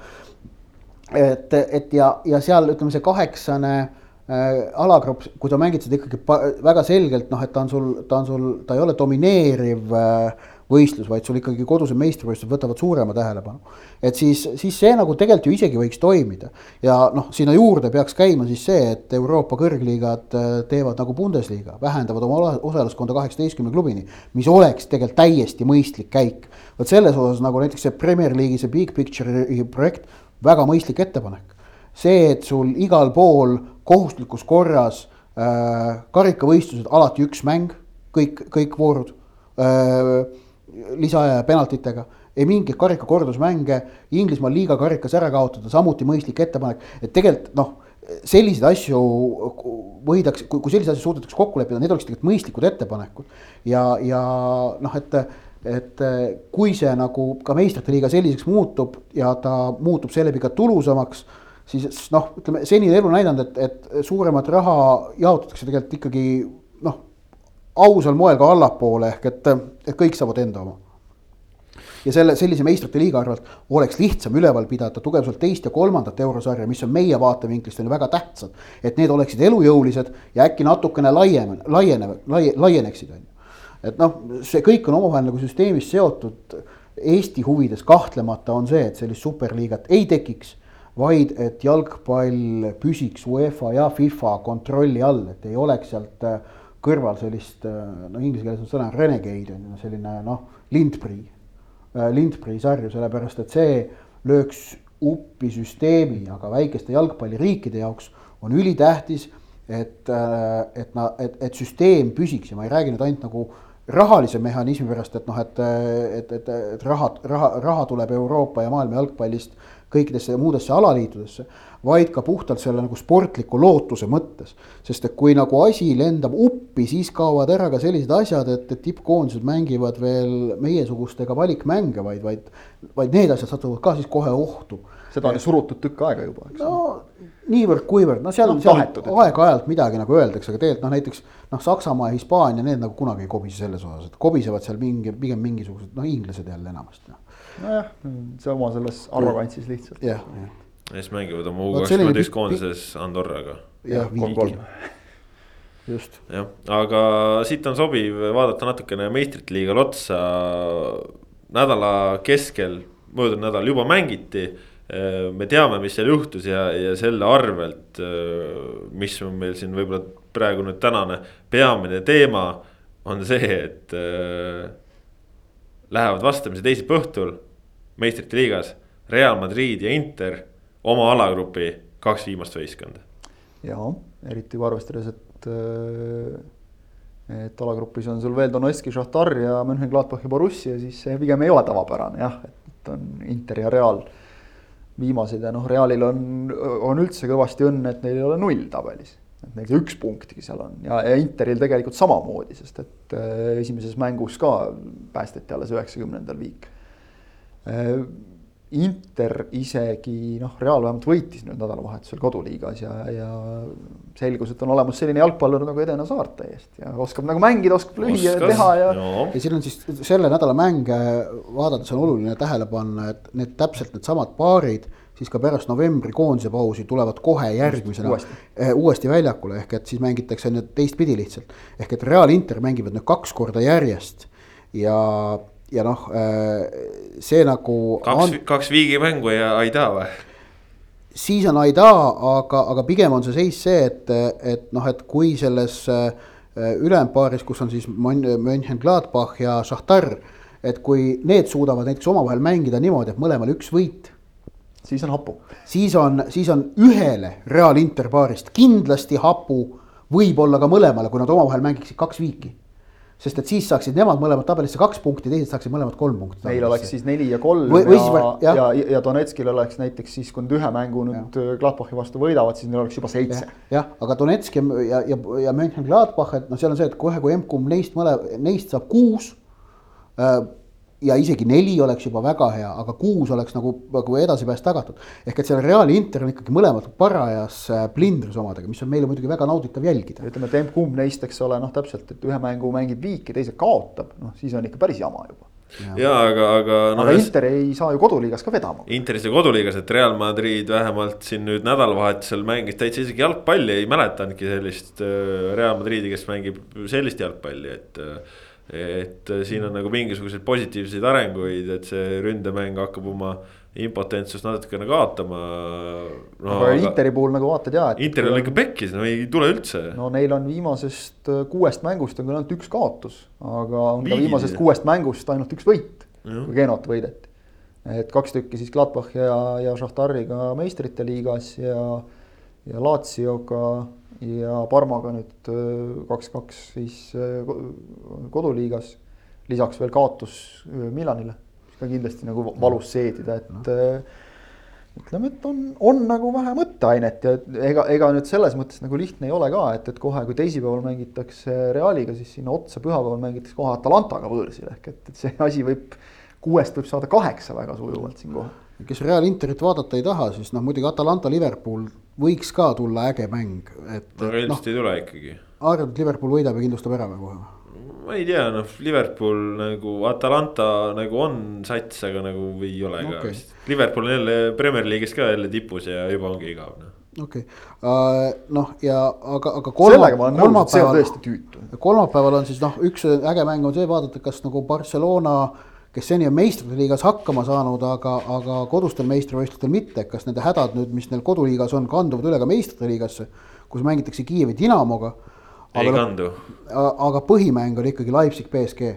et, et ja, ja seal ütleme, see kaheksane äh, alagrupp, kui sa mängid seda ikkagi väga selgelt noh, et ta on sul, ta on sul, ta ei ole domineeriv äh, võistlus, vaid sul ikkagi kodused meistrivõistlused võtavad suurema tähelepanu. et siis, siis see nagu tegelikult ju isegi võiks toimida ja noh, sinna juurde peaks käima siis see, et Euroopa kõrgliigad äh, teevad nagu Bundesliga, vähendavad oma osaluskonda kaheksateistkümne klubini, mis oleks tegelikult täiesti mõistlik käik. vot selles osas nagu näiteks see Premier League'i see Big Picture'i projekt väga mõistlik ettepanek. see, et sul igal pool kohustuslikus korras äh, karikavõistlused, alati üks mäng, kõik, kõik voorud äh,. Lisaaja ja penaltitega, ei mingeid karikakordusmänge, Inglismaal liiga karikas ära kaotada, samuti mõistlik ettepanek, et tegelikult noh selliseid asju võidaks, kui selliseid asju suudetakse kokku leppida, need oleks tegelikult mõistlikud ettepanekud. ja, ja noh, et et kui see nagu ka meistrite liiga selliseks muutub ja ta muutub seeläbi ka tulusamaks, siis noh, ütleme senine elu näidanud, et, et suuremat raha jaotatakse tegelikult ikkagi ausal moel ka allapoole ehk et, et kõik saavad enda oma ja selle sellise meistrite liiga arvelt oleks lihtsam üleval pidada tugevalt teist ja kolmandat eurosarja, mis on meie vaatevinklist on ju väga tähtsad. et need oleksid elujõulised ja äkki natukene laiem, laienevad, laie-, laieneksid, on ju. et noh, see kõik on omavahel nagu süsteemis seotud. Eesti huvides kahtlemata on see, et sellist superliigat ei tekiks vaid et jalgpall püsiks UEFA ja FIFA kontrolli all, et ei oleks sealt äh, kõrval sellist, äh, no inglise keeles on sõna renegade on ju selline noh, lindprii, äh, lindprii sarju, sellepärast et see lööks uppi süsteemi, aga väikeste jalgpalliriikide jaoks on ülitähtis, et, et na-, et, et süsteem püsiks ja ma ei räägi nüüd ainult nagu rahalise mehhanismi pärast, et noh, et, et, et, et raha, raha, raha tuleb Euroopa ja maailma jalgpallist kõikidesse muudesse alaliitudesse, vaid ka puhtalt selle nagu sportliku lootuse mõttes. sest et kui nagu asi lendab uppi, siis kaovad ära ka sellised asjad, et, et tippkoondised mängivad veel meiesugustega valikmänge, vaid, vaid, vaid need asjad satuvad ka siis kohe ohtu. seda on ju surutud tükk aega juba, eks. no niivõrd-kuivõrd, no seal no,, seal aeg-ajalt midagi nagu öeldakse, aga tegelikult noh, näiteks noh, Saksamaa ja Hispaania, need nagu kunagi ei kobise selles osas, et kobisevad seal mingi, pigem mingisugused noh, inglased jälle enamasti noh nojah, see oma selles arrogantsis lihtsalt. jah, jah. Ja siis mängivad oma U kakskümmend üks koondises Andorraga. jah, kolm-kolm. just. jah, aga siit on sobiv vaadata natukene meistrite liigal otsa. nädala keskel, möödunud nädal juba mängiti me teame, mis seal juhtus ja, ja selle arvelt, mis on meil siin võib-olla praegu nüüd tänane peamine teema, on see, et äh, lähevad vastamisi teisipäeva õhtul meistrite liigas Real Madrid ja Inter oma alagrupi kaks viimast võistkonda. ja eriti kui arvestades, et, äh, et alagrupis on sul veel Donetski, Šahtar ja Mönchengladbach ja Borussia, siis see pigem ei ole tavapärane jah, et on Inter ja Real viimased ja noh, Realil on, on üldse kõvasti õnne, et neil ei ole null tabelis. et neil see üks punktigi seal on ja, ja Interil tegelikult samamoodi, sest et äh, esimeses mängus ka päästeti alles üheksakümnendal viik Äh, Inter isegi noh, Real vähemalt võitis nüüd nädalavahetusel koduliigas ja, ja selgus, et on olemas selline jalgpallur nagu Edena Saart täiesti ja oskab nagu mängida, oskab lüüa ja teha ja. ja siin on siis selle nädala mänge vaadates on oluline tähele panna, et need täpselt needsamad paarid siis ka pärast novembri koondise pausi tulevad kohe järgmisena uuesti. Eh, uuesti väljakule, ehk et siis mängitakse nüüd teistpidi lihtsalt. ehk et Real Inter mängivad nüüd kaks korda järjest ja ja noh, äh, see nagu. kaks, kaks viigimängu ja Aida või? siis on Aida, aga, aga pigem on see seis see, et, et noh, et kui selles äh, ülempaaris, kus on siis Mönchengladbach ja Šahtar, et kui need suudavad näiteks omavahel mängida niimoodi, et mõlemal üks võit. siis on hapu. siis on, siis on ühele Real Inter paarist kindlasti hapu, võib-olla ka mõlemale, kui nad omavahel mängiksid kaks viiki sest et siis saaksid nemad mõlemad tabelisse kaks punkti, teised saaksid mõlemad kolm punkti. Neil oleks siis neli ja kolm või, või ja, ja, ja, ja Donetskil oleks näiteks siis, kui nad ühe mängu nüüd Gladbachi vastu võidavad, siis neil oleks juba seitse. jah, aga Donetsk ja, ja, ja, ja Mönchengladbach, et noh, seal on see, et kohe, kui emb-kumb neist mõle, neist saab kuus äh, ja isegi neli oleks juba väga hea, aga kuus oleks nagu, nagu edasipääs tagatud. ehk et seal Real ja Inter on ikkagi mõlemad parajas äh, plindris omadega, mis on meile muidugi väga nauditav jälgida. ütleme, et emb-kumb neist, eks ole, noh, täpselt, et ühe mängu mängib viiki, teise kaotab, noh, siis on ikka päris jama juba ja, ja, aga, aga no,. aga Inter ei saa ju koduliigas ka vedama. Interis ja koduliigas, et Real Madrid vähemalt siin nüüd nädalavahetusel mängis täitsa isegi jalgpalli, ei mäletanudki sellist äh, Real Madridi, kes mängib sellist jalgpalli, et äh, et äh, siin on nagu mingisuguseid positiivseid arenguid, et see ründemäng hakkab oma impotentsust natukene kaotama no,. aga Interi puhul nagu vaatad ja. Interil on ikka pekkis, no ei tule üldse. no neil on viimasest äh, kuuest mängust on küll ainult üks kaotus, aga on Viigi. ka viimasest kuuest mängust ainult üks võit, kui Genot võideti. et kaks tükki siis Gladbach ja, ja Šahtariga meistrite liigas ja, ja Lazioga ja Parmaga nüüd äh, kaks-kaks siis äh, koduliigas. lisaks veel kaotus äh, Milanile, mis ka kindlasti nagu valus seedida, et no. ütleme, et on, on nagu vähe mõtteainet ja ega, ega nüüd selles mõttes nagu lihtne ei ole ka, et, et kohe, kui teisipäeval mängitakse Realiga, siis sinna otsa pühapäeval mängitakse kohe Atalantaga võõrsil ehk et, et see asi võib, kuuest võib saada kaheksa väga sujuvalt siin kohe kes Real Interit vaadata ei taha, siis noh, muidugi Atalanta Liverpool võiks ka tulla äge mäng, et. aga ilmselt no, ei tule ikkagi. arvad, et Liverpool võidab ja kindlustab ära või kohe? ma ei tea, noh, Liverpool nagu Atalanta nagu on sats, aga nagu ei ole okay. ka vist. Liverpool on jälle Premier League'is ka jälle tipus ja juba ongi igav noh okei okay. uh,, noh ja aga, aga kolma, kolmapäeval, kolmapäeval on siis noh, üks äge mäng on see vaadata, kas nagu Barcelona, kes seni on meistrite liigas hakkama saanud, aga, aga kodustel meistrivõistlustel mitte, kas nende hädad nüüd, mis neil koduliigas on, kanduvad üle ka meistrite liigasse, kus mängitakse Kiievi Dinamoga ei kandu. aga põhimäng oli ikkagi Leipzig BSG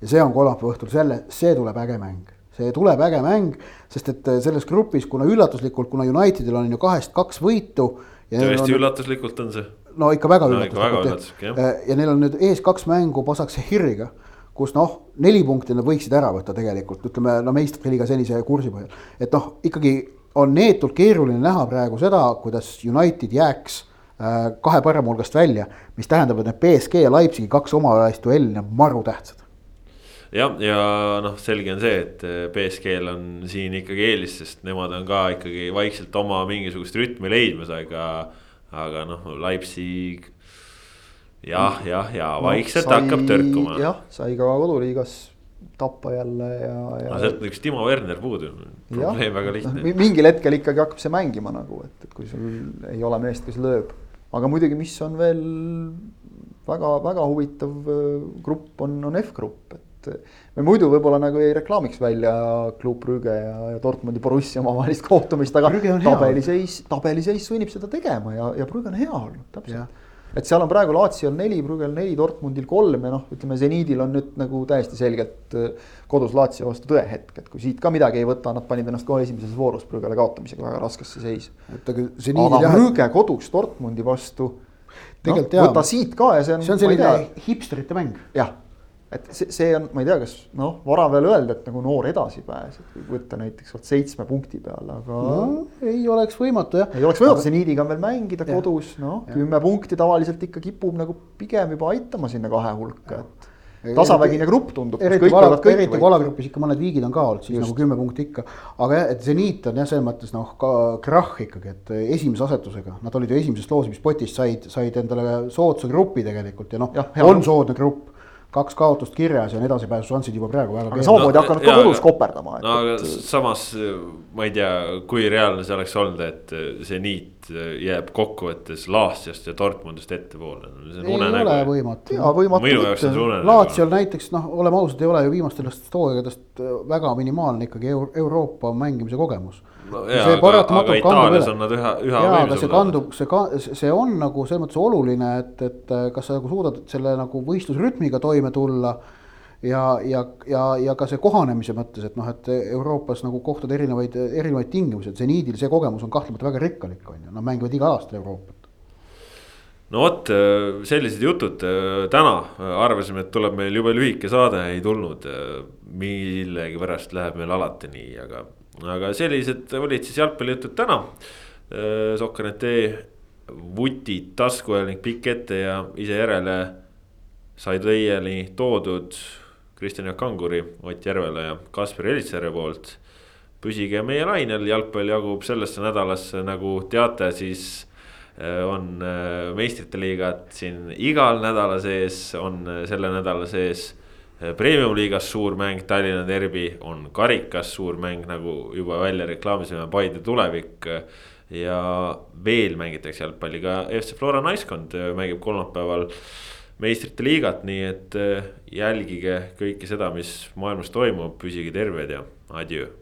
ja see on kolmapäeva õhtul, selle, see tuleb äge mäng, see tuleb äge mäng, sest et äh, selles grupis, kuna üllatuslikult, kuna Unitedil on ju kahest kaks võitu. tõesti on, üllatuslikult on see. no ikka väga no, üllatuslikult jah, äh, ja neil on nüüd ees kaks mängu Pasakse Hiriga kus noh, neli punkti nad võiksid ära võtta tegelikult, ütleme no meistrite liiga senise kursi põhjal. et noh, ikkagi on neetult keeruline näha praegu seda, kuidas United jääks Äh, kahe parema hulgast välja, mis tähendab, et need BSG ja Leipzigi kaks omavahelist duelli on marutähtsad. jah, ja noh, selge on see, et äh, BSG-l on siin ikkagi eelis, sest nemad on ka ikkagi vaikselt oma mingisugust rütmi leidmas, aga, aga noh, Leipzig jah, jah, ja vaikselt no, sai, hakkab tõrkuma. jah, sai ka koduliigas tappa jälle ja, ja. no sealt üks Timo Werner puudu, probleem väga lihtne. mingil hetkel ikkagi hakkab see mängima nagu, et, et kui sul ei ole meest, kes lööb aga muidugi, mis on veel väga-väga huvitav äh, grupp, on, on F-grupp, et äh, me muidu võib-olla nagu ei reklaamiks välja Club Brügge ja, ja Dortmundi Borussia omavahelist kohtumist, aga tabeliseis, tabeliseis sunnib seda tegema ja, ja Brügge on hea olnud, täpselt et seal on praegu Laatsiol neli, Brügel neli, Dortmundil kolm ja noh, ütleme seniidil on nüüd nagu täiesti selgelt äh, kodus Laatsio vastu tõehetk, et kui siit ka midagi ei võta, nad panid ennast kohe esimeses voorus Brügele kaotamisega väga raskesse seisu. aga Brügge kodus Dortmundi vastu. No, võta siit ka ja see on. see on selline hipsterite mäng. jah et see, see on, ma ei tea, kas noh, vara veel öelda, et nagu noor edasipääs, et kui võtta näiteks vot seitsme punkti peale, aga no,. ei oleks võimatu jah. ei oleks võimatu, seniidiga on veel mängida ja. kodus, noh, kümme punkti tavaliselt ikka kipub nagu pigem juba aitama sinna kahe hulka, et tasavägine grupp tundub. eriti vala, eriti kui alagrupis ikka mõned viigid on ka olnud, siis Just. nagu kümme punkti ikka. aga jah, et seniit on jah, selles mõttes noh, ka krahh ikkagi, et esimese asetusega, nad olid ju esimesest loosimispotist said, said endale soodsa grupi tegelikult ja noh, on soodne grupp kaks kaotust kirjas ja on edasipääsušansid juba praegu väga. aga samamoodi no, hakanud ka kodus koperdama. no aga et... samas ma ei tea, kui reaalne see oleks olnud, et see niit jääb kokkuvõttes Laasiast ja Dortmundist ettepoole. ei unenägu. ole võimatu. on see unenägu. Laatsiol näiteks noh, oleme ausad, ei ole ju viimastest hooaegadest väga minimaalne ikkagi Euroopa mängimise kogemus no jaa, aga, aga Itaalias on nad üha, üha jaa, aga see kandub, see ka, see on nagu selles mõttes oluline, et, et kas sa nagu suudad selle nagu võistlusrütmiga toime tulla. ja, ja, ja, ja ka see kohanemise mõttes, et noh, et Euroopas nagu kohtad erinevaid, erinevaid tingimusi, et seniidil see kogemus on kahtlemata väga rikkalik, on ju, nad mängivad igal aastal Euroopat no vot, sellised jutud täna arvasime, et tuleb meil jube lühike saade, ei tulnud. millegipärast läheb meil alati nii, aga aga sellised olid siis jalgpallijutud täna. Äh, Sokkernet vutid tasku ajal ning pikk ette ja ise järele sai teieni toodud Kristjan Jaak Kanguri, Ott Järvela ja Kaspar Elitsere poolt. püsige meie lainel, jalgpall jagub sellesse nädalasse, nagu teate, siis äh, on äh, meistrite liigad siin igal nädala sees, on selle nädala sees Eh, Premium-liigas suur mäng, Tallinna derbi on karikas suur mäng, nagu juba välja reklaamisime, Paide tulevik. ja veel mängitakse jalgpalli ka FC Flora naiskond eh, mängib kolmapäeval meistrite liigat, nii et eh, jälgige kõike seda, mis maailmas toimub, püsige terved ja adjöö